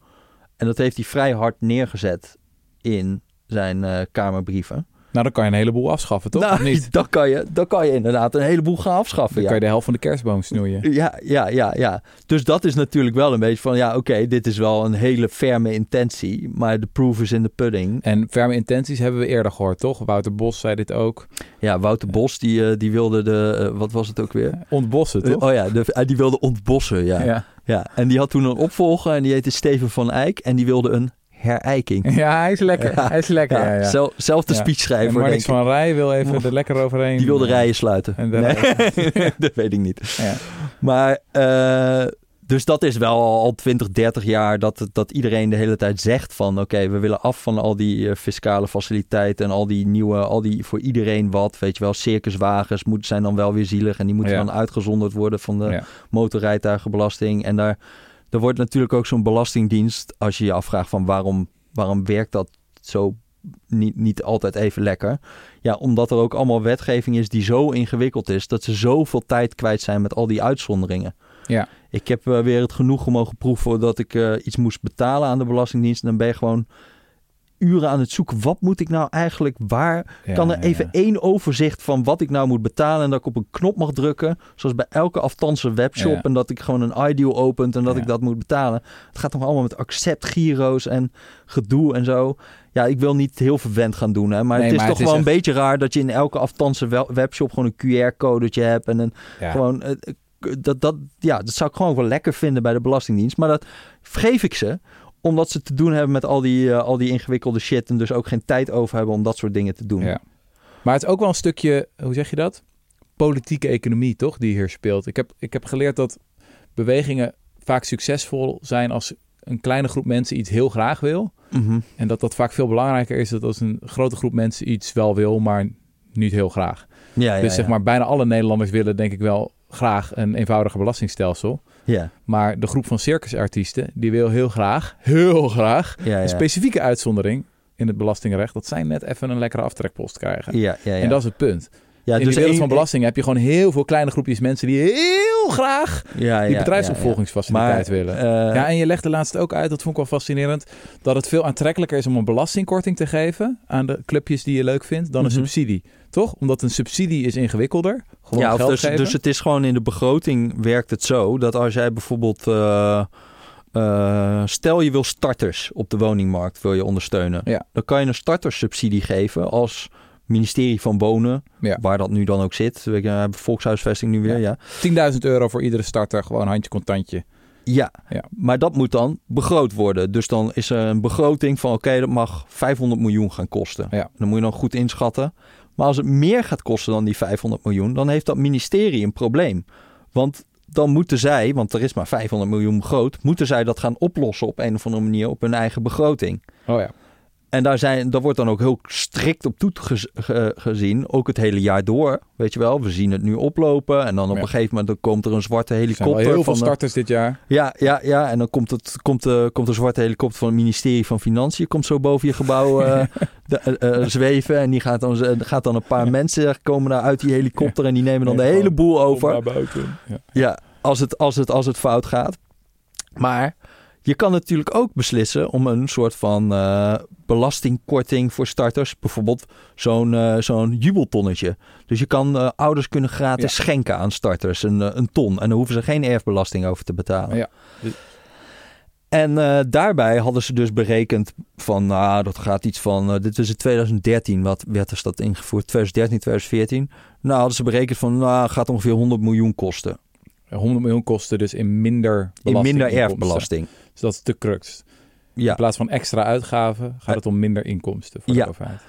[SPEAKER 2] En dat heeft hij vrij hard neergezet in zijn eh, kamerbrieven.
[SPEAKER 1] Nou, dan kan je een heleboel afschaffen, toch?
[SPEAKER 2] Nou,
[SPEAKER 1] niet? [laughs]
[SPEAKER 2] Dan kan, je, dan kan je inderdaad een heleboel gaan afschaffen.
[SPEAKER 1] Dan
[SPEAKER 2] Ja.
[SPEAKER 1] kan je de helft van de kerstboom snoeien.
[SPEAKER 2] Ja, ja, ja, ja. Dus dat is natuurlijk wel een beetje van, ja, oké, dit is wel een hele ferme intentie, maar de proof is in the pudding.
[SPEAKER 1] En ferme intenties hebben we eerder gehoord, toch? Wouter Bos zei dit ook.
[SPEAKER 2] Ja, Wouter Bos, die, eh, die wilde de, eh, wat was het ook weer?
[SPEAKER 1] Ontbossen, toch?
[SPEAKER 2] oh ja, de, eh, die wilde ontbossen, ja. ja.
[SPEAKER 1] ja.
[SPEAKER 2] En die had toen een opvolger en die heette Steven van Eyck en die wilde een herijking. [laughs]
[SPEAKER 1] Ja, hij is lekker.
[SPEAKER 2] Ja.
[SPEAKER 1] Hij is lekker, ja. ja,
[SPEAKER 2] zel- zelfde speechschrijver,
[SPEAKER 1] Marnix
[SPEAKER 2] ik.
[SPEAKER 1] van Rij wil even [laughs] er lekker overheen.
[SPEAKER 2] Die wilde rijen sluiten.
[SPEAKER 1] En de
[SPEAKER 2] nee, [laughs] dat weet ik niet.
[SPEAKER 1] Ja.
[SPEAKER 2] Maar, eh, dus dat is wel al 20, 30 jaar dat, dat iedereen de hele tijd zegt van... oké, we willen af van al die eh, fiscale faciliteiten en al die nieuwe... al die voor iedereen wat, weet je wel, circuswagens moeten zijn dan wel weer zielig... en die moeten
[SPEAKER 1] Ja.
[SPEAKER 2] dan uitgezonderd worden van de
[SPEAKER 1] Ja.
[SPEAKER 2] motorrijtuigenbelasting. En daar, er wordt natuurlijk ook zo'n belastingdienst... als je je afvraagt van waarom, waarom werkt dat zo niet, niet altijd even lekker. Ja, omdat er ook allemaal wetgeving is die zo ingewikkeld is... dat ze zoveel tijd kwijt zijn met al die uitzonderingen.
[SPEAKER 1] Ja.
[SPEAKER 2] Ik heb eh, weer het genoegen mogen proeven dat ik eh, iets moest betalen aan de Belastingdienst. En dan ben je gewoon uren aan het zoeken. Wat moet ik nou eigenlijk waar?
[SPEAKER 1] Ja,
[SPEAKER 2] kan er even
[SPEAKER 1] ja.
[SPEAKER 2] één overzicht van wat ik nou moet betalen en dat ik op een knop mag drukken, zoals bij elke afstandse webshop
[SPEAKER 1] Ja.
[SPEAKER 2] en dat ik gewoon een ideal opent en dat ik dat moet betalen. Het gaat nog allemaal met accept giro's en gedoe en zo. Ja, ik wil niet heel verwend gaan doen, hè, maar
[SPEAKER 1] Nee,
[SPEAKER 2] het is
[SPEAKER 1] maar
[SPEAKER 2] toch
[SPEAKER 1] het is
[SPEAKER 2] wel een beetje raar dat je in elke afstandse wel- webshop gewoon een QR-codetje hebt en een
[SPEAKER 1] Ja.
[SPEAKER 2] gewoon eh, eh, dat, dat, ja, dat zou ik gewoon wel lekker vinden bij de Belastingdienst. Maar dat vergeef ik ze, omdat ze te doen hebben met al die, eh, al die ingewikkelde shit. En dus ook geen tijd over hebben om dat soort dingen te doen.
[SPEAKER 1] Ja. Maar het is ook wel een stukje, hoe zeg je dat? Politieke economie, toch? Die hier speelt. Ik heb, ik heb geleerd dat bewegingen vaak succesvol zijn als een kleine groep mensen iets heel graag wil.
[SPEAKER 2] Mhm.
[SPEAKER 1] En dat dat vaak veel belangrijker is dan als een grote groep mensen iets wel wil, maar niet heel graag.
[SPEAKER 2] ja, ja,
[SPEAKER 1] dus zeg maar, bijna alle Nederlanders willen denk ik wel graag een eenvoudiger belastingstelsel.
[SPEAKER 2] Ja,
[SPEAKER 1] Maar de groep van circusartiesten, die wil heel graag, heel graag,
[SPEAKER 2] ja, ja.
[SPEAKER 1] een specifieke uitzondering in het belastingrecht. Dat zij net even een lekkere aftrekpost krijgen.
[SPEAKER 2] ja, ja, ja.
[SPEAKER 1] En dat is het punt.
[SPEAKER 2] Ja,
[SPEAKER 1] in
[SPEAKER 2] dus
[SPEAKER 1] de wereld van belastingen heb je gewoon heel veel kleine groepjes mensen die heel graag
[SPEAKER 2] ja,
[SPEAKER 1] die bedrijfsopvolgingsfaciliteit
[SPEAKER 2] Maar,
[SPEAKER 1] willen.
[SPEAKER 2] eh,
[SPEAKER 1] ja, en je legde laatst ook uit, dat vond ik wel fascinerend, dat het veel aantrekkelijker is om een belastingkorting te geven aan de clubjes die je leuk vindt dan een
[SPEAKER 2] Mhm.
[SPEAKER 1] subsidie. Toch? Omdat een subsidie is ingewikkelder. Gewoon
[SPEAKER 2] ja,
[SPEAKER 1] geld
[SPEAKER 2] dus,
[SPEAKER 1] geven.
[SPEAKER 2] dus het is gewoon in de begroting werkt het zo dat als jij bijvoorbeeld eh, eh, stel je wil starters op de woningmarkt wil je ondersteunen,
[SPEAKER 1] Ja.
[SPEAKER 2] dan kan je een startersubsidie geven als ministerie van Wonen,
[SPEAKER 1] Ja.
[SPEAKER 2] waar dat nu dan ook zit. We hebben volkshuisvesting nu weer, ja.
[SPEAKER 1] 10.000 euro voor iedere starter, gewoon handje contantje.
[SPEAKER 2] Ja,
[SPEAKER 1] Ja.
[SPEAKER 2] maar dat moet dan begroot worden. Dus dan is er een begroting van oké, dat mag 500 miljoen gaan kosten.
[SPEAKER 1] Ja.
[SPEAKER 2] Dan moet je dan goed inschatten. Maar als het meer gaat kosten dan die 500 miljoen, dan heeft dat ministerie een probleem. Want dan moeten zij, want er is maar 500 miljoen begroot, moeten zij dat gaan oplossen op een of andere manier op hun eigen begroting.
[SPEAKER 1] Oh ja.
[SPEAKER 2] En daar, zijn, daar wordt dan ook heel strikt op toegezien, ook het hele jaar door. Weet je wel, we zien het nu oplopen en dan op
[SPEAKER 1] Ja.
[SPEAKER 2] een gegeven moment dan komt er een zwarte
[SPEAKER 1] Er
[SPEAKER 2] helikopter.
[SPEAKER 1] heel veel
[SPEAKER 2] de-
[SPEAKER 1] starters dit jaar.
[SPEAKER 2] ja, ja, ja. En dan komt, het, komt, de, komt de zwarte helikopter van het ministerie van Financiën. Komt zo boven je gebouw eh, [laughs] de- eh, eh, zweven. En die gaat dan, gaat dan een paar mensen komen daar uit die helikopter. En die nemen dan de hele boel over.
[SPEAKER 1] naar buiten. Ja.
[SPEAKER 2] Ja, als het, als, het, als het fout gaat. Maar je kan natuurlijk ook beslissen om een soort van eh, belastingkorting voor starters. Bijvoorbeeld zo'n eh, zo'n jubeltonnetje. Dus je kan, eh, ouders kunnen gratis
[SPEAKER 1] Ja.
[SPEAKER 2] schenken aan starters. Een, eh, een ton. En dan hoeven ze geen erfbelasting over te betalen.
[SPEAKER 1] Ja.
[SPEAKER 2] En daarbij hadden ze dus berekend van, nou, dat gaat iets van, dit is in 2013, wat werd er dat ingevoerd? 2013, 2014. Nou, hadden ze berekend van, nou, gaat ongeveer 100 miljoen kosten.
[SPEAKER 1] 100 miljoen kosten dus in minder
[SPEAKER 2] In minder erfbelasting.
[SPEAKER 1] Dus dat is de crux. In plaats van extra uitgaven gaat het om minder inkomsten voor
[SPEAKER 2] Ja.
[SPEAKER 1] overheid.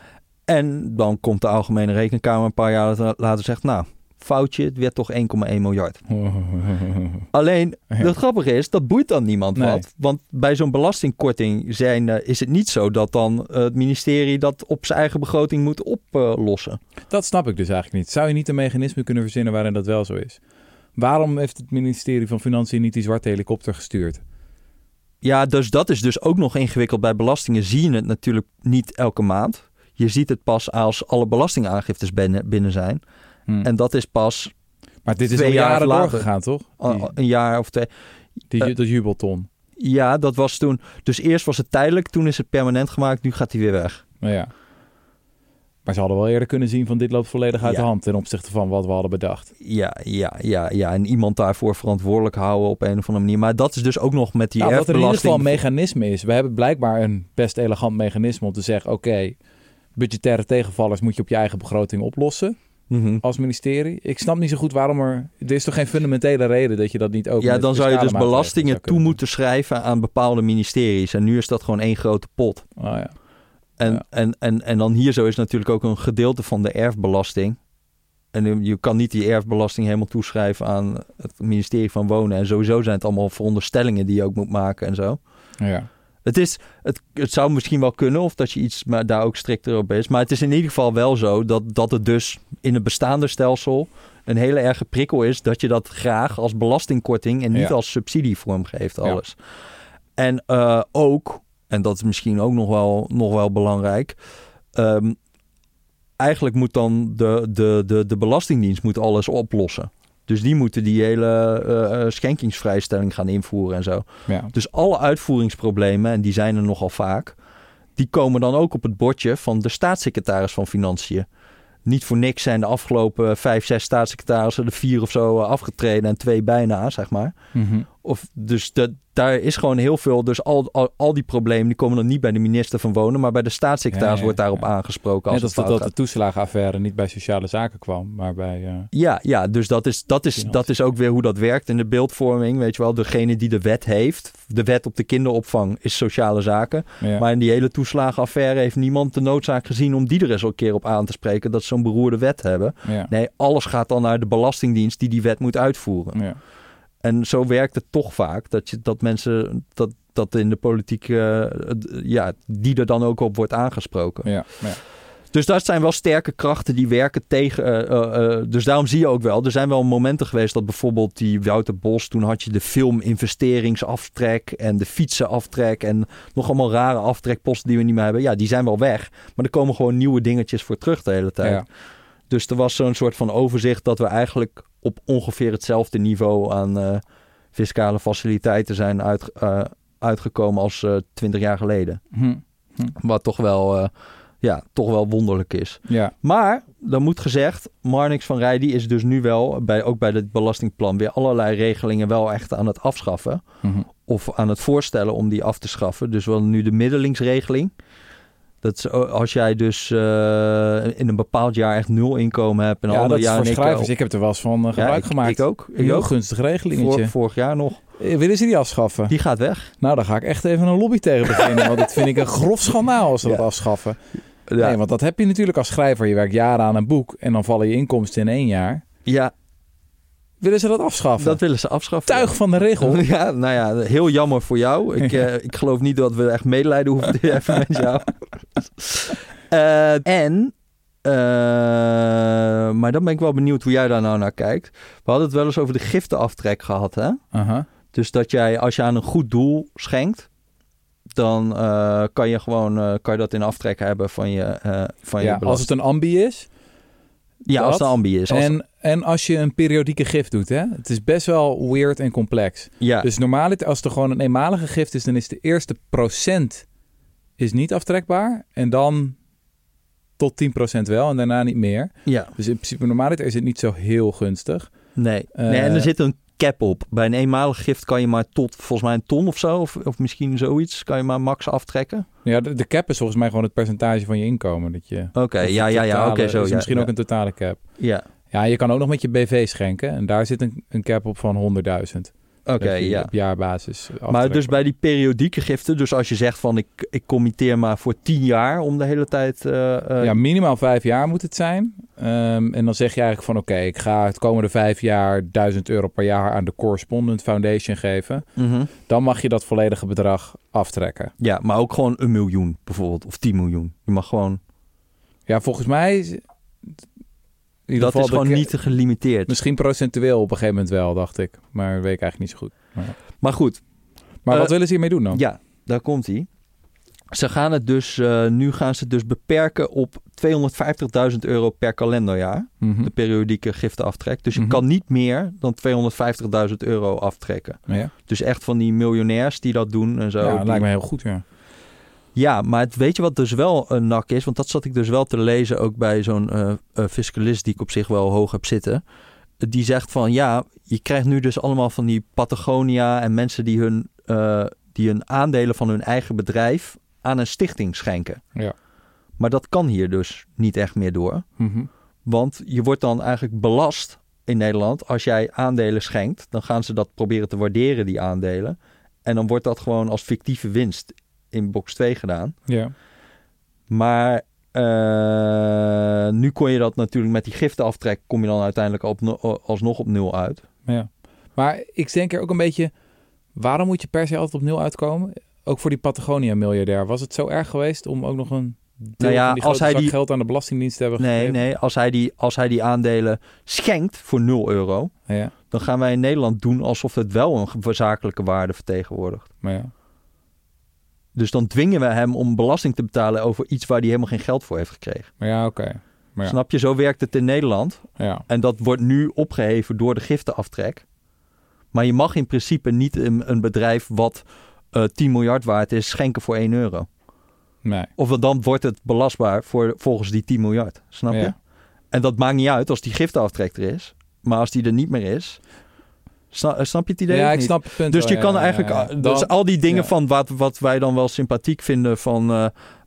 [SPEAKER 2] en dan komt de Algemene Rekenkamer een paar jaar later- zegt, nou, foutje, het werd toch 1,1 miljard. [laughs] Alleen, het grappige is, dat boeit dan niemand
[SPEAKER 1] Nee.
[SPEAKER 2] wat. Want bij zo'n belastingkorting zijn, eh, is het niet zo dat dan eh, het ministerie dat op zijn eigen begroting moet oplossen.
[SPEAKER 1] Dat snap ik dus eigenlijk niet. Zou je niet een mechanisme kunnen verzinnen waarin dat wel zo is? Waarom heeft het ministerie van Financiën niet die zwarte helikopter gestuurd?
[SPEAKER 2] Ja, dus dat is dus ook nog ingewikkeld. Bij belastingen zie je het natuurlijk niet elke maand. Je ziet het pas als alle belastingaangiftes binnen, binnen zijn.
[SPEAKER 1] Hm.
[SPEAKER 2] En dat is pas
[SPEAKER 1] maar dit is al
[SPEAKER 2] jaar
[SPEAKER 1] jaren doorgegaan, toch? Die,
[SPEAKER 2] een jaar of twee.
[SPEAKER 1] die,
[SPEAKER 2] eh,
[SPEAKER 1] dat jubelton.
[SPEAKER 2] Ja, dat was toen. Dus eerst was het tijdelijk, toen is het permanent gemaakt, nu gaat hij weer weg.
[SPEAKER 1] Nou ja. Maar ze hadden wel eerder kunnen zien van dit loopt volledig uit
[SPEAKER 2] Ja.
[SPEAKER 1] de hand ten opzichte van wat we hadden bedacht.
[SPEAKER 2] Ja, ja, ja, ja. En iemand daarvoor verantwoordelijk houden op een of andere manier. Maar dat is dus ook nog met die
[SPEAKER 1] Nou, dat er in ieder geval een mechanisme is. We hebben blijkbaar een best elegant mechanisme om te zeggen... oké, budgettaire tegenvallers moet je op je eigen begroting oplossen
[SPEAKER 2] Mhm.
[SPEAKER 1] als ministerie. Ik snap niet zo goed waarom er... Er is toch geen fundamentele reden dat je dat niet ook...
[SPEAKER 2] Ja, dan zou je dus belastingen toe moeten schrijven aan bepaalde ministeries. En nu is dat gewoon één grote pot.
[SPEAKER 1] Oh, ja.
[SPEAKER 2] En,
[SPEAKER 1] Ja.
[SPEAKER 2] en, en, en dan hier zo is natuurlijk ook een gedeelte van de erfbelasting. En je kan niet die erfbelasting helemaal toeschrijven aan het ministerie van Wonen. En sowieso zijn het allemaal veronderstellingen die je ook moet maken en zo.
[SPEAKER 1] ja.
[SPEAKER 2] Het, is, het, het zou misschien wel kunnen of dat je iets maar daar ook strikter op is. Maar het is in ieder geval wel zo dat, dat het dus in het bestaande stelsel een hele erge prikkel is dat je dat graag als belastingkorting en niet
[SPEAKER 1] Ja.
[SPEAKER 2] als subsidievorm geeft, alles. En eh, ook, en dat is misschien ook nog wel, nog wel belangrijk. ehm, eigenlijk moet dan de, de, de, de Belastingdienst moet alles oplossen. Dus die moeten die hele eh, eh, schenkingsvrijstelling gaan invoeren en zo.
[SPEAKER 1] ja.
[SPEAKER 2] Dus alle uitvoeringsproblemen, en die zijn er nogal vaak, die komen dan ook op het bordje van de staatssecretaris van Financiën. Niet voor niks zijn de afgelopen vijf, zes staatssecretarissen er vier of zo afgetreden en twee bijna, zeg maar.
[SPEAKER 1] Mhm.
[SPEAKER 2] Of, dus dat, daar is gewoon heel veel. Dus al, al, al die problemen die komen dan niet bij de minister van Wonen, maar bij de staatssecretaris
[SPEAKER 1] Ja, ja,
[SPEAKER 2] wordt daarop
[SPEAKER 1] ja.
[SPEAKER 2] aangesproken. Als
[SPEAKER 1] Net als dat, dat de toeslagenaffaire niet bij sociale zaken kwam, maar bij... eh,
[SPEAKER 2] Ja, ja, dus dat is, dat, is, dat is ook weer hoe dat werkt in de beeldvorming. Weet je wel, degene die de wet heeft, de wet op de kinderopvang is sociale zaken. Maar in die hele toeslagenaffaire heeft niemand de noodzaak gezien om die er eens een keer op aan te spreken dat ze zo'n beroerde wet hebben. Nee, alles gaat dan naar de Belastingdienst die die wet moet uitvoeren.
[SPEAKER 1] Ja.
[SPEAKER 2] En zo werkt het toch vaak dat, je, dat mensen dat, dat in de politiek, eh, ja, die er dan ook op wordt aangesproken.
[SPEAKER 1] Ja. Ja.
[SPEAKER 2] Dus dat zijn wel sterke krachten die werken tegen. eh, eh, dus daarom zie je ook wel. Er zijn wel momenten geweest dat bijvoorbeeld die Wouter Bos. Toen had je de filminvesteringsaftrek en de fietsenaftrek. En nog allemaal rare aftrekposten die we niet meer hebben. Ja, die zijn wel weg. Maar er komen gewoon nieuwe dingetjes voor terug de hele tijd.
[SPEAKER 1] Ja.
[SPEAKER 2] Dus er was zo'n soort van overzicht dat we eigenlijk op ongeveer hetzelfde niveau aan eh, fiscale faciliteiten zijn uit, eh, uitgekomen als eh 20 jaar geleden.
[SPEAKER 1] Hm.
[SPEAKER 2] Wat toch wel, ja, toch wel wonderlijk is.
[SPEAKER 1] Ja.
[SPEAKER 2] Maar, dan moet gezegd, Marnix van Rij die is dus nu wel, bij, ook bij het belastingplan, weer allerlei regelingen wel echt aan het afschaffen.
[SPEAKER 1] Mhm.
[SPEAKER 2] Of aan het voorstellen om die af te schaffen. Dus wel nu de middelingsregeling. Dat als jij dus eh, in een bepaald jaar echt nul inkomen hebt en
[SPEAKER 1] ja,
[SPEAKER 2] ander jaar keer
[SPEAKER 1] schrijvers. Ik heb er wel eens van eh,
[SPEAKER 2] Ja,
[SPEAKER 1] gebruik
[SPEAKER 2] ik,
[SPEAKER 1] gemaakt.
[SPEAKER 2] Ik ook.
[SPEAKER 1] Een heel
[SPEAKER 2] ook.
[SPEAKER 1] gunstig regelingetje.
[SPEAKER 2] Voor, vorig jaar nog.
[SPEAKER 1] Eh, Willen ze die afschaffen?
[SPEAKER 2] Die gaat weg.
[SPEAKER 1] Nou, dan ga ik echt even een lobby tegen beginnen. want dat vind ik een grof schandaal als ze
[SPEAKER 2] Ja.
[SPEAKER 1] dat afschaffen.
[SPEAKER 2] Ja,
[SPEAKER 1] Nee, want dat heb je natuurlijk als schrijver. Je werkt jaren aan een boek en dan vallen je inkomsten in één jaar.
[SPEAKER 2] ja
[SPEAKER 1] Willen ze dat afschaffen?
[SPEAKER 2] dat willen ze afschaffen.
[SPEAKER 1] Tuig van de regel. [laughs]
[SPEAKER 2] Ja, nou ja, heel jammer voor jou. [laughs] Ik, eh, ik geloof niet dat we echt medelijden hoeven te hebben met [laughs] jou. Eh, en, eh, maar dan ben ik wel benieuwd hoe jij daar nou naar kijkt. We hadden het wel eens over de giftenaftrek gehad, hè? Dus dat jij, als je aan een goed doel schenkt, dan kan je gewoon kan je dat in aftrek hebben van je, van je
[SPEAKER 1] Ja, als
[SPEAKER 2] belasting.
[SPEAKER 1] het een ambi is.
[SPEAKER 2] ja, als het een ambi is. Als-
[SPEAKER 1] En, en als je een periodieke gift doet. Hè? Het is best wel weird en complex.
[SPEAKER 2] ja,
[SPEAKER 1] Dus normaal, als er gewoon een eenmalige gift is, dan is de eerste procent is niet aftrekbaar. En dan tot 10% wel en daarna niet meer.
[SPEAKER 2] ja,
[SPEAKER 1] Dus in principe normaliter is het niet zo heel gunstig.
[SPEAKER 2] nee.
[SPEAKER 1] Eh,
[SPEAKER 2] nee. En er zit een cap op. Bij een eenmalig gift kan je maar tot volgens mij een ton of zo, of, of misschien zoiets, kan je maar max aftrekken.
[SPEAKER 1] Ja, de, de cap is volgens mij gewoon het percentage van je inkomen. Dat je,
[SPEAKER 2] Oké, ja, ja, ja, oké, zo.
[SPEAKER 1] is
[SPEAKER 2] ja,
[SPEAKER 1] misschien
[SPEAKER 2] ja.
[SPEAKER 1] ook een totale cap.
[SPEAKER 2] Ja,
[SPEAKER 1] Ja, je kan ook nog met je BV schenken. En daar zit een, een cap op van 100.000.
[SPEAKER 2] oké, ja.
[SPEAKER 1] Op jaarbasis.
[SPEAKER 2] Maar dus bij die periodieke giften, dus als je zegt van ik, ik committeer maar voor 10 jaar om de hele tijd. eh, eh,
[SPEAKER 1] Ja, minimaal vijf jaar moet het zijn. Ehm, en dan zeg je eigenlijk van oké, ik ga het komende vijf jaar 1000 euro per jaar aan de Correspondent Foundation geven.
[SPEAKER 2] mhm.
[SPEAKER 1] Dan mag je dat volledige bedrag aftrekken.
[SPEAKER 2] ja, maar ook gewoon een miljoen bijvoorbeeld, of 10 miljoen. Je mag gewoon.
[SPEAKER 1] Ja, volgens mij...
[SPEAKER 2] dat is gewoon
[SPEAKER 1] ca-
[SPEAKER 2] niet te gelimiteerd.
[SPEAKER 1] Misschien procentueel op een gegeven moment wel, dacht ik. Maar dat weet ik eigenlijk niet zo goed.
[SPEAKER 2] Maar goed,
[SPEAKER 1] Maar
[SPEAKER 2] Eh,
[SPEAKER 1] wat willen ze hiermee doen dan?
[SPEAKER 2] ja, daar komt hij. Ze gaan het dus, eh, nu gaan ze het dus beperken op 250.000 euro per kalenderjaar.
[SPEAKER 1] Mhm.
[SPEAKER 2] De periodieke giftenaftrek. Dus je
[SPEAKER 1] Mhm.
[SPEAKER 2] kan niet meer dan 250.000 euro aftrekken.
[SPEAKER 1] Ja,
[SPEAKER 2] Dus echt van die miljonairs die dat doen en zo.
[SPEAKER 1] ja dat lijkt me heel goed, ja.
[SPEAKER 2] Ja, maar het, weet je wat dus wel een nak is? Want dat zat ik dus wel te lezen ook bij zo'n eh, eh, fiscalist die ik op zich wel hoog heb zitten. Die zegt van ja, je krijgt nu dus allemaal van die Patagonia en mensen die hun, eh, die hun aandelen van hun eigen bedrijf aan een stichting schenken.
[SPEAKER 1] Ja.
[SPEAKER 2] Maar dat kan hier dus niet echt meer door.
[SPEAKER 1] Mhm.
[SPEAKER 2] Want je wordt dan eigenlijk belast in Nederland. Als jij aandelen schenkt, dan gaan ze dat proberen te waarderen, die aandelen. En dan wordt dat gewoon als fictieve winst in box 2 gedaan.
[SPEAKER 1] Ja.
[SPEAKER 2] Maar eh, nu kon je dat natuurlijk met die giftenaftrek... kom je dan uiteindelijk op, no- alsnog op nul uit.
[SPEAKER 1] ja. Maar ik denk er ook een beetje... Waarom moet je per se altijd op nul uitkomen? Ook voor die Patagonia-miljardair. Was het zo erg geweest om ook nog een
[SPEAKER 2] Nou ja, als hij die-
[SPEAKER 1] geld aan de Belastingdienst te hebben
[SPEAKER 2] Nee,
[SPEAKER 1] gegeven?
[SPEAKER 2] nee als, hij die, als hij die aandelen schenkt voor 0 euro...
[SPEAKER 1] Ja,
[SPEAKER 2] dan gaan wij in Nederland doen alsof het wel een zakelijke waarde vertegenwoordigt.
[SPEAKER 1] maar ja.
[SPEAKER 2] Dus dan dwingen we hem om belasting te betalen over iets waar hij helemaal geen geld voor heeft gekregen.
[SPEAKER 1] Maar ja, oké. Ja.
[SPEAKER 2] Snap je? Zo werkt het in Nederland.
[SPEAKER 1] Ja.
[SPEAKER 2] En dat wordt nu opgeheven door de giftenaftrek. Maar je mag in principe niet een, een bedrijf wat eh 10 miljard waard is schenken voor 1 euro.
[SPEAKER 1] Nee.
[SPEAKER 2] Of dan wordt het belastbaar voor, volgens die 10 miljard. Snap je? En dat maakt niet uit als die giftenaftrek er is. Maar als die er niet meer is... Snap, snap je het idee?
[SPEAKER 1] Ja, ik snap het punt
[SPEAKER 2] Dus
[SPEAKER 1] wel,
[SPEAKER 2] je kan
[SPEAKER 1] ja,
[SPEAKER 2] eigenlijk... dus al die dingen van wat, wat wij dan wel sympathiek vinden van... eh,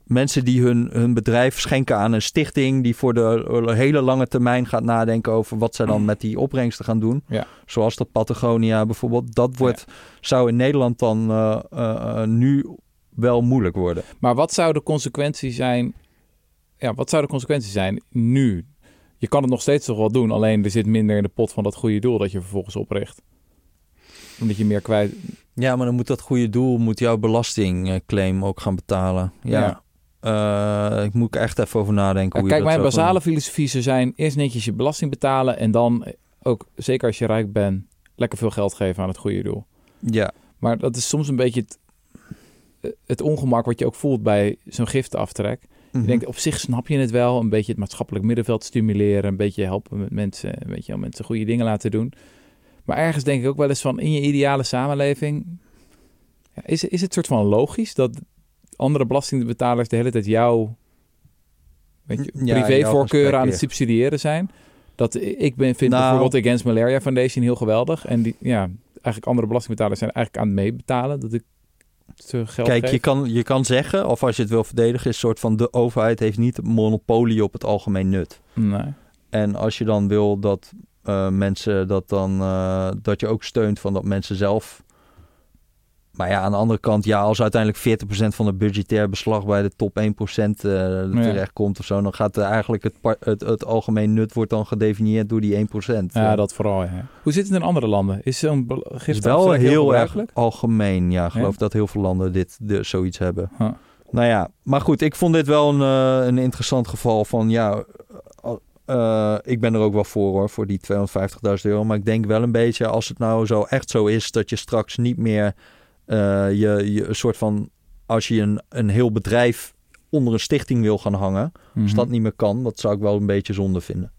[SPEAKER 2] mensen die hun, hun bedrijf schenken aan een stichting... die voor de hele lange termijn gaat nadenken over... wat zij dan met die opbrengsten gaan doen.
[SPEAKER 1] Ja.
[SPEAKER 2] Zoals dat Patagonia bijvoorbeeld. Dat wordt, zou in Nederland dan eh, eh, eh, nu wel moeilijk worden.
[SPEAKER 1] Maar wat zou de consequentie zijn? Ja, wat zou de consequentie zijn nu? Je kan het nog steeds toch wel doen, alleen er zit minder in de pot van dat goede doel dat je vervolgens opricht. Omdat je meer kwijt.
[SPEAKER 2] Ja, maar dan moet dat goede doel... moet jouw belastingclaim ook gaan betalen. Ja. Eh, ik moet echt even over nadenken.
[SPEAKER 1] Ja,
[SPEAKER 2] hoe je
[SPEAKER 1] kijk,
[SPEAKER 2] dat
[SPEAKER 1] mijn basale filosofie zou zijn: eerst netjes je belasting betalen en dan ook, zeker als je rijk bent, lekker veel geld geven aan het goede doel.
[SPEAKER 2] Ja.
[SPEAKER 1] Maar dat is soms een beetje het, het ongemak wat je ook voelt bij zo'n giftenaftrek.
[SPEAKER 2] Mhm.
[SPEAKER 1] Je denkt, op zich snap je het wel. Een beetje het maatschappelijk middenveld stimuleren. Een beetje helpen met mensen. Een beetje om mensen goede dingen laten doen. Maar ergens denk ik ook wel eens van, in je ideale samenleving... Ja, is, is het soort van logisch dat andere belastingbetalers de hele tijd jouw weet je,
[SPEAKER 2] Ja,
[SPEAKER 1] privévoorkeuren aan het subsidiëren zijn? Dat ik ben, vind
[SPEAKER 2] Nou-
[SPEAKER 1] bijvoorbeeld Against Malaria Foundation heel geweldig. En die, ja, eigenlijk andere belastingbetalers zijn eigenlijk aan het meebetalen dat ik
[SPEAKER 2] Kijk, je kan, je kan zeggen, of als je het wil verdedigen, is een soort van de overheid heeft niet monopolie op het algemeen nut.
[SPEAKER 1] Nee.
[SPEAKER 2] En als je dan wil dat eh, mensen dat dan, eh, dat je ook steunt van dat mensen zelf. Maar ja, aan de andere kant, ja, als uiteindelijk 40% van het budgetair beslag bij de top 1% eh terecht komt of zo, dan gaat er eigenlijk het, het, het algemeen nut wordt dan gedefinieerd door die 1%.
[SPEAKER 1] Ja,
[SPEAKER 2] Eh,
[SPEAKER 1] dat vooral. Ja. Hoe zit het in andere landen? Is zo'n
[SPEAKER 2] is wel heel erg algemeen. Ja, ik geloof
[SPEAKER 1] Ja?
[SPEAKER 2] dat heel veel landen dit de, zoiets hebben.
[SPEAKER 1] Huh.
[SPEAKER 2] Nou ja, maar goed, ik vond dit wel een, eh, een interessant geval van ja. ik ben er ook wel voor hoor, voor die 250.000 euro. Maar ik denk wel een beetje, als het nou zo echt zo is dat je straks niet meer je, je een soort van. Als je een, een heel bedrijf onder een stichting wil gaan hangen,
[SPEAKER 1] Mhm.
[SPEAKER 2] als dat niet meer kan, dat zou ik wel een beetje zonde vinden.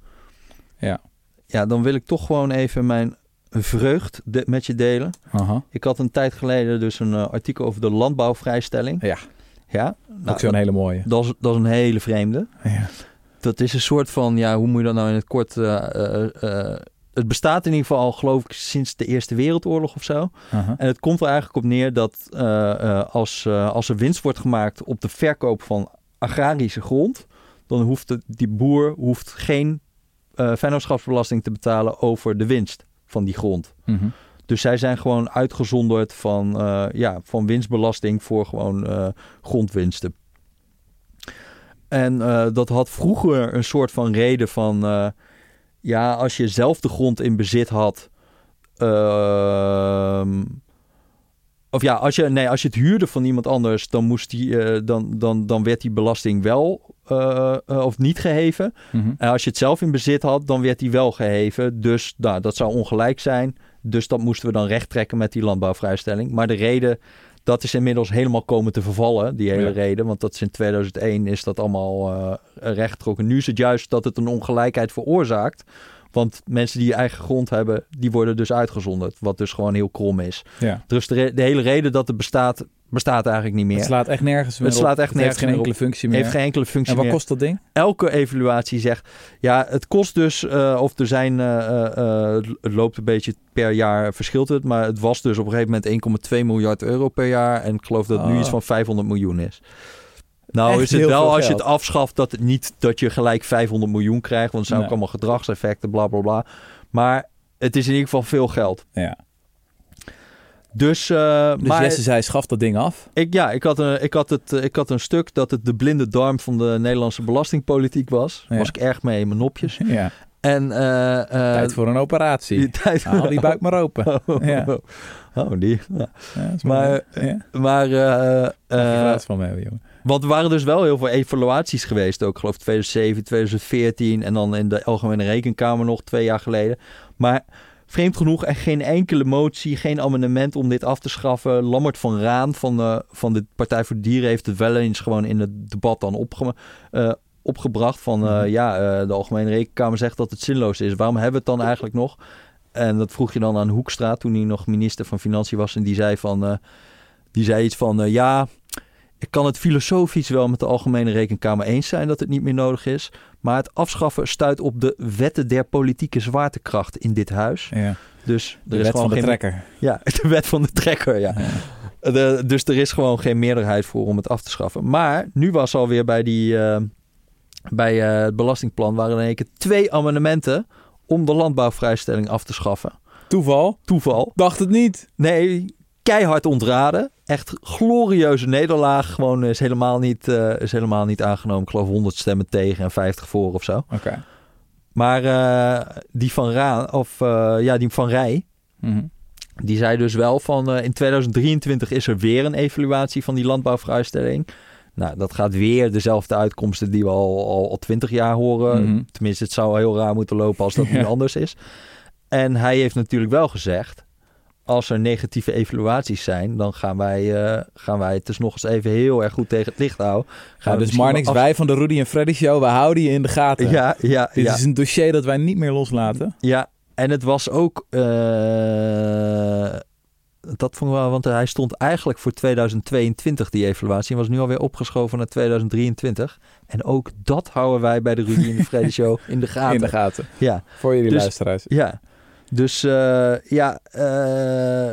[SPEAKER 1] Ja.
[SPEAKER 2] Ja, dan wil ik toch gewoon even mijn vreugd de- met je delen.
[SPEAKER 1] Aha.
[SPEAKER 2] Ik had een tijd geleden dus een eh, artikel over de landbouwvrijstelling.
[SPEAKER 1] Ja.
[SPEAKER 2] Ja,
[SPEAKER 1] Ook
[SPEAKER 2] nou,
[SPEAKER 1] zo'n hele mooie.
[SPEAKER 2] dat, is, dat is een hele vreemde.
[SPEAKER 1] Ja.
[SPEAKER 2] Dat is een soort van, ja, hoe moet je dat nou in het kort... eh, eh, eh, het bestaat in ieder geval al, geloof ik, sinds de Eerste Wereldoorlog of zo. En het komt er eigenlijk op neer dat eh, eh, als, eh, als er winst wordt gemaakt op de verkoop van agrarische grond, dan hoeft de, die boer hoeft geen vennootschapsbelasting te betalen over de winst van die grond.
[SPEAKER 1] Mhm.
[SPEAKER 2] Dus zij zijn gewoon uitgezonderd van, ja, van winstbelasting voor gewoon grondwinsten. En dat had vroeger een soort van reden van... ja, als je zelf de grond in bezit had... ehm, of ja, als je, nee, als je het huurde van iemand anders... dan, moest die, eh, dan, dan, dan werd die belasting wel eh, eh, of niet geheven.
[SPEAKER 1] Mhm.
[SPEAKER 2] En als je het zelf in bezit had, dan werd die wel geheven. Dus nou, dat zou ongelijk zijn. Dus dat moesten we dan rechttrekken met die landbouwvrijstelling. Maar de reden, dat is inmiddels helemaal komen te vervallen, die hele
[SPEAKER 1] Ja.
[SPEAKER 2] reden. Want dat is in 2001 is dat allemaal eh rechtgetrokken. Nu is het juist dat het een ongelijkheid veroorzaakt. Want mensen die eigen grond hebben, die worden dus uitgezonderd. Wat dus gewoon heel krom is.
[SPEAKER 1] Ja.
[SPEAKER 2] Dus de, re- de hele reden dat het bestaat, bestaat eigenlijk niet meer.
[SPEAKER 1] Het slaat echt nergens meer
[SPEAKER 2] Het slaat echt
[SPEAKER 1] Het heeft
[SPEAKER 2] nergens
[SPEAKER 1] geen
[SPEAKER 2] meer
[SPEAKER 1] enkele functie meer.
[SPEAKER 2] heeft geen enkele functie
[SPEAKER 1] en wat
[SPEAKER 2] meer
[SPEAKER 1] kost dat ding?
[SPEAKER 2] elke evaluatie zegt, ja, het kost dus, eh, of er zijn, eh, eh, het loopt een beetje per jaar, verschilt het, maar het was dus op een gegeven moment 1,2 miljard euro per jaar en ik geloof dat het nu
[SPEAKER 1] Ah.
[SPEAKER 2] iets van 500 miljoen is. Nou
[SPEAKER 1] Echt
[SPEAKER 2] is het wel als je het afschaft dat het niet dat je gelijk 500 miljoen krijgt, want er zijn
[SPEAKER 1] Nee.
[SPEAKER 2] ook allemaal gedragseffecten, bla bla bla. Maar het is in ieder geval veel geld.
[SPEAKER 1] Ja.
[SPEAKER 2] Dus, eh,
[SPEAKER 1] Dus
[SPEAKER 2] maar
[SPEAKER 1] Jesse zei, schaf dat ding af.
[SPEAKER 2] ik, ja, ik had, een, ik, had het, eh, ik had een stuk dat het de blinde darm van de Nederlandse belastingpolitiek was.
[SPEAKER 1] Ja.
[SPEAKER 2] Was ik erg mee in mijn nopjes. [laughs]
[SPEAKER 1] Ja.
[SPEAKER 2] En, eh,
[SPEAKER 1] Tijd voor een operatie.
[SPEAKER 2] die tijd
[SPEAKER 1] Haal die buik maar open. [laughs]
[SPEAKER 2] Oh,
[SPEAKER 1] Ja.
[SPEAKER 2] oh, die. Ja.
[SPEAKER 1] Is
[SPEAKER 2] Maar,
[SPEAKER 1] mooi. ja.
[SPEAKER 2] Maar,
[SPEAKER 1] je
[SPEAKER 2] eh,
[SPEAKER 1] gratis van hebben, jongen.
[SPEAKER 2] Want er waren dus wel heel veel evaluaties geweest. Ook, ik geloof 2007, 2014 en dan in de Algemene Rekenkamer nog twee jaar geleden. Maar vreemd genoeg echt geen enkele motie, geen amendement om dit af te schaffen. Lammert van Raan van de, van de Partij voor de Dieren heeft het wel eens gewoon in het debat dan opge, eh, opgebracht. Van eh,
[SPEAKER 1] Mhm.
[SPEAKER 2] ja, eh, de Algemene Rekenkamer zegt dat het zinloos is. Waarom hebben we het dan eigenlijk nog? En dat vroeg je dan aan Hoekstra toen hij nog minister van Financiën was. En die zei van, die zei iets van, ja, ik kan het filosofisch wel met de Algemene Rekenkamer eens zijn dat het niet meer nodig is. Maar het afschaffen stuit op de wetten der politieke zwaartekracht in dit huis.
[SPEAKER 1] Ja.
[SPEAKER 2] Dus
[SPEAKER 1] De
[SPEAKER 2] is
[SPEAKER 1] wet van de trekker.
[SPEAKER 2] Ja, [laughs] de wet van de trekker, ja.
[SPEAKER 1] Ja.
[SPEAKER 2] De- dus er is gewoon geen meerderheid voor om het af te schaffen. Maar nu was alweer bij, die, eh, bij eh, het belastingplan waren er in één keer twee amendementen om de landbouwvrijstelling af te schaffen.
[SPEAKER 1] Toeval?
[SPEAKER 2] Toeval.
[SPEAKER 1] Dacht het niet.
[SPEAKER 2] Nee, keihard ontraden. Echt glorieuze nederlaag. Gewoon is helemaal niet, eh, is helemaal niet aangenomen. Ik geloof 100 stemmen tegen en 50 voor of zo.
[SPEAKER 1] Oké.
[SPEAKER 2] Maar eh, die van Raan, of eh, ja, die van Rij,
[SPEAKER 1] Mhm.
[SPEAKER 2] die zei dus wel van in 2023 is er weer een evaluatie van die landbouwvrijstelling. Nou, dat gaat weer dezelfde uitkomsten die we al, al, al 20 jaar horen.
[SPEAKER 1] Mhm.
[SPEAKER 2] Tenminste, het zou heel raar moeten lopen als dat [laughs] nu anders is. En hij heeft natuurlijk wel gezegd, als er negatieve evaluaties zijn, dan gaan wij, eh, gaan wij het dus nog eens even heel erg goed tegen het licht houden. Gaan
[SPEAKER 1] Ja,
[SPEAKER 2] we
[SPEAKER 1] dus Marnix,
[SPEAKER 2] af-
[SPEAKER 1] wij van de Rudy en Freddy Show, we houden je in de gaten.
[SPEAKER 2] Ja, ja,
[SPEAKER 1] Dit
[SPEAKER 2] ja.
[SPEAKER 1] is een dossier dat wij niet meer loslaten.
[SPEAKER 2] Ja, en het was ook. eh, dat vond ik wel, want hij stond eigenlijk voor 2022, die evaluatie. En was nu alweer opgeschoven naar 2023. En ook dat houden wij bij de Rudy en de Freddy Show in de gaten. [laughs]
[SPEAKER 1] In de gaten.
[SPEAKER 2] Ja,
[SPEAKER 1] Voor jullie
[SPEAKER 2] Dus-
[SPEAKER 1] luisteraars.
[SPEAKER 2] ja. Dus eh, ja, eh,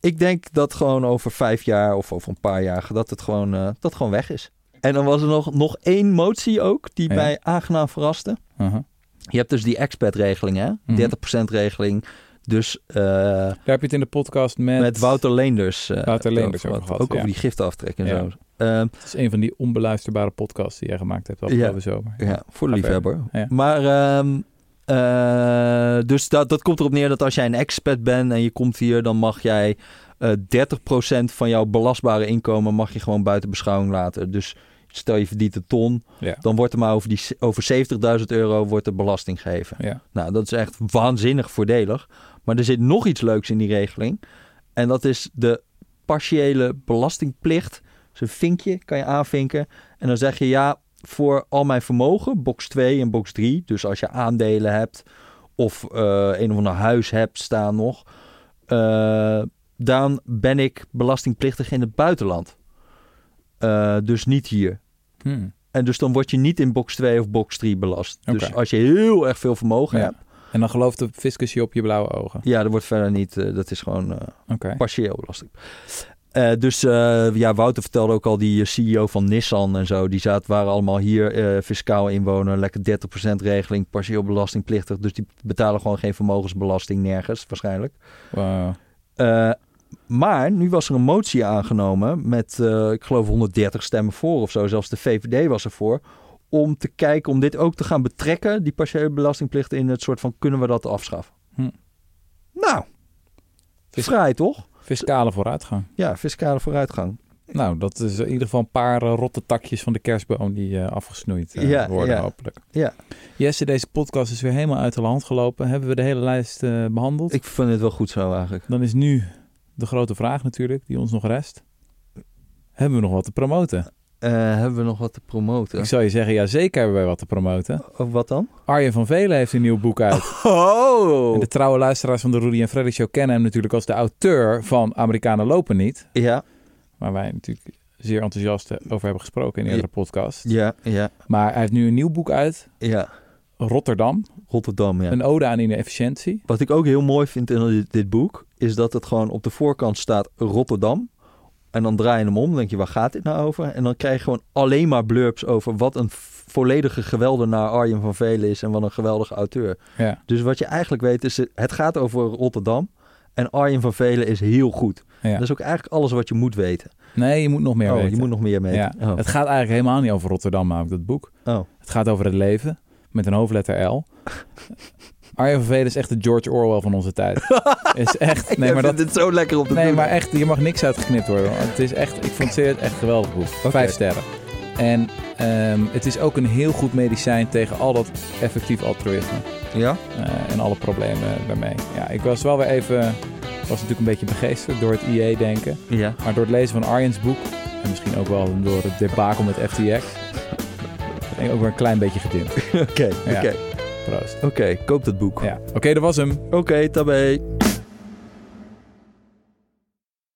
[SPEAKER 2] ik denk dat gewoon over vijf jaar of over een paar jaar dat het gewoon, eh, dat het gewoon weg is. En dan was er nog, nog één motie ook die
[SPEAKER 1] Ja.
[SPEAKER 2] mij aangenaam verraste.
[SPEAKER 1] Uh-huh.
[SPEAKER 2] Je hebt dus die expat-regeling, hè?
[SPEAKER 1] Mhm.
[SPEAKER 2] 30%-regeling. Dus
[SPEAKER 1] Daar heb je het in de podcast met...
[SPEAKER 2] met Wouter Leenders.
[SPEAKER 1] Wouter Leenders
[SPEAKER 2] over
[SPEAKER 1] over
[SPEAKER 2] gehad.
[SPEAKER 1] gehad,
[SPEAKER 2] Ook
[SPEAKER 1] ja.
[SPEAKER 2] over die giftenaftrek en
[SPEAKER 1] Ja.
[SPEAKER 2] zo. Ehm,
[SPEAKER 1] Het is een van die onbeluisterbare podcasts die jij gemaakt hebt afgelopen zomer.
[SPEAKER 2] ja, voor de liefhebber. Maar ehm, eh, dus dat, dat komt erop neer dat als jij een expat bent en je komt hier, dan mag jij eh 30% van jouw belastbare inkomen mag je gewoon buiten beschouwing laten. Dus stel je verdient een ton,
[SPEAKER 1] Ja.
[SPEAKER 2] dan wordt er maar over, die, over 70.000 euro wordt er belasting gegeven.
[SPEAKER 1] Ja.
[SPEAKER 2] Nou, dat is echt waanzinnig voordelig. Maar er zit nog iets leuks in die regeling. En dat is de partiële belastingplicht. Dus een vinkje kan je aanvinken. En dan zeg je ja, voor al mijn vermogen, box 2 en box 3. Dus als je aandelen hebt of eh, een of ander huis hebt staan nog. eh, dan ben ik belastingplichtig in het buitenland. Eh, dus niet hier.
[SPEAKER 1] Hmm.
[SPEAKER 2] En dus dan word je niet in box 2 of box 3 belast. Dus als je heel erg veel vermogen
[SPEAKER 1] Ja.
[SPEAKER 2] hebt.
[SPEAKER 1] En dan gelooft de fiscus je op je blauwe ogen.
[SPEAKER 2] Ja, dat wordt verder niet. dat is gewoon
[SPEAKER 1] Oké.
[SPEAKER 2] partieel belasting. Eh, dus eh, ja, Wouter vertelde ook al, die eh, CEO van Nissan en zo, die zaten, waren allemaal hier fiscaal inwoner, lekker 30% regeling, partieel belastingplichtig. Dus die betalen gewoon geen vermogensbelasting nergens, waarschijnlijk. Maar nu was er een motie aangenomen met, ik geloof, 130 stemmen voor of zo. Zelfs de VVD was ervoor. Om te kijken, om dit ook te gaan betrekken, die partiële belastingplicht, in het soort van kunnen we dat afschaffen?
[SPEAKER 1] Hm.
[SPEAKER 2] Nou, vrij toch?
[SPEAKER 1] Fiscale vooruitgang.
[SPEAKER 2] Ja, fiscale vooruitgang.
[SPEAKER 1] Nou, dat is in ieder geval een paar eh, rotte takjes van de kerstboom die eh, afgesnoeid eh,
[SPEAKER 2] Ja,
[SPEAKER 1] worden,
[SPEAKER 2] ja.
[SPEAKER 1] hopelijk.
[SPEAKER 2] Ja.
[SPEAKER 1] Jesse, deze podcast is weer helemaal uit de hand gelopen. Hebben we de hele lijst eh, behandeld?
[SPEAKER 2] Ik vind het wel goed zo eigenlijk.
[SPEAKER 1] Dan is nu de grote vraag natuurlijk, die ons nog rest. Hebben we nog wat te promoten?
[SPEAKER 2] Eh, hebben we nog wat te promoten?
[SPEAKER 1] Ik zou je zeggen, ja zeker hebben wij wat te promoten.
[SPEAKER 2] Of wat dan?
[SPEAKER 1] Arjen van Velen heeft een nieuw boek uit. [laughs]
[SPEAKER 2] Oh!
[SPEAKER 1] En de trouwe luisteraars van de Rudy en Freddy Show kennen hem natuurlijk als de auteur van Amerikanen lopen niet.
[SPEAKER 2] Ja,
[SPEAKER 1] Waar wij natuurlijk zeer enthousiast over hebben gesproken in eerdere podcast.
[SPEAKER 2] ja, ja,
[SPEAKER 1] Maar hij heeft nu een nieuw boek uit,
[SPEAKER 2] ja.
[SPEAKER 1] Rotterdam.
[SPEAKER 2] Rotterdam, ja.
[SPEAKER 1] Een ode aan inefficiëntie.
[SPEAKER 2] Wat ik ook heel mooi vind in dit boek, is dat het gewoon op de voorkant staat Rotterdam. En dan draai je hem om, denk je, waar gaat dit nou over? En dan krijg je gewoon alleen maar blurbs over wat een volledige geweldenaar Arjen van Velen is en wat een geweldige auteur.
[SPEAKER 1] Ja,
[SPEAKER 2] Dus wat je eigenlijk weet is, het gaat over Rotterdam en Arjen van Velen is heel goed.
[SPEAKER 1] ja.
[SPEAKER 2] Dat is ook eigenlijk alles wat je moet weten.
[SPEAKER 1] Nee, je moet nog meer
[SPEAKER 2] oh,
[SPEAKER 1] weten.
[SPEAKER 2] je moet nog meer weten.
[SPEAKER 1] ja.
[SPEAKER 2] Oh.
[SPEAKER 1] Het gaat eigenlijk helemaal niet over Rotterdam, namelijk dat boek.
[SPEAKER 2] Oh.
[SPEAKER 1] Het gaat over het leven, met een hoofdletter L. [laughs] Arjen van Velen is echt de George Orwell van onze tijd. [laughs] is echt... Nee, maar dat...
[SPEAKER 2] het zo lekker op de
[SPEAKER 1] Nee, maar echt, hier mag niks uitgeknipt worden. Het is echt, ik vond het zeer- echt geweldig boek. Vijf sterren. En ehm, het is ook een heel goed medicijn tegen al dat effectief altruïsme.
[SPEAKER 2] Ja?
[SPEAKER 1] eh, en alle problemen daarmee. Ja, ik was wel weer even, was natuurlijk een beetje begeesterd door het IE-denken.
[SPEAKER 2] Ja.
[SPEAKER 1] Maar door het lezen van Arjen's boek, en misschien ook wel door het debakel met FTX, ben ik ook weer een klein beetje gedimd. [laughs]
[SPEAKER 2] Oké,
[SPEAKER 1] Ja.
[SPEAKER 2] oké.
[SPEAKER 1] Proost.
[SPEAKER 2] Oké, koop dat boek.
[SPEAKER 1] Ja, oké, dat was hem.
[SPEAKER 2] Oké, tabé.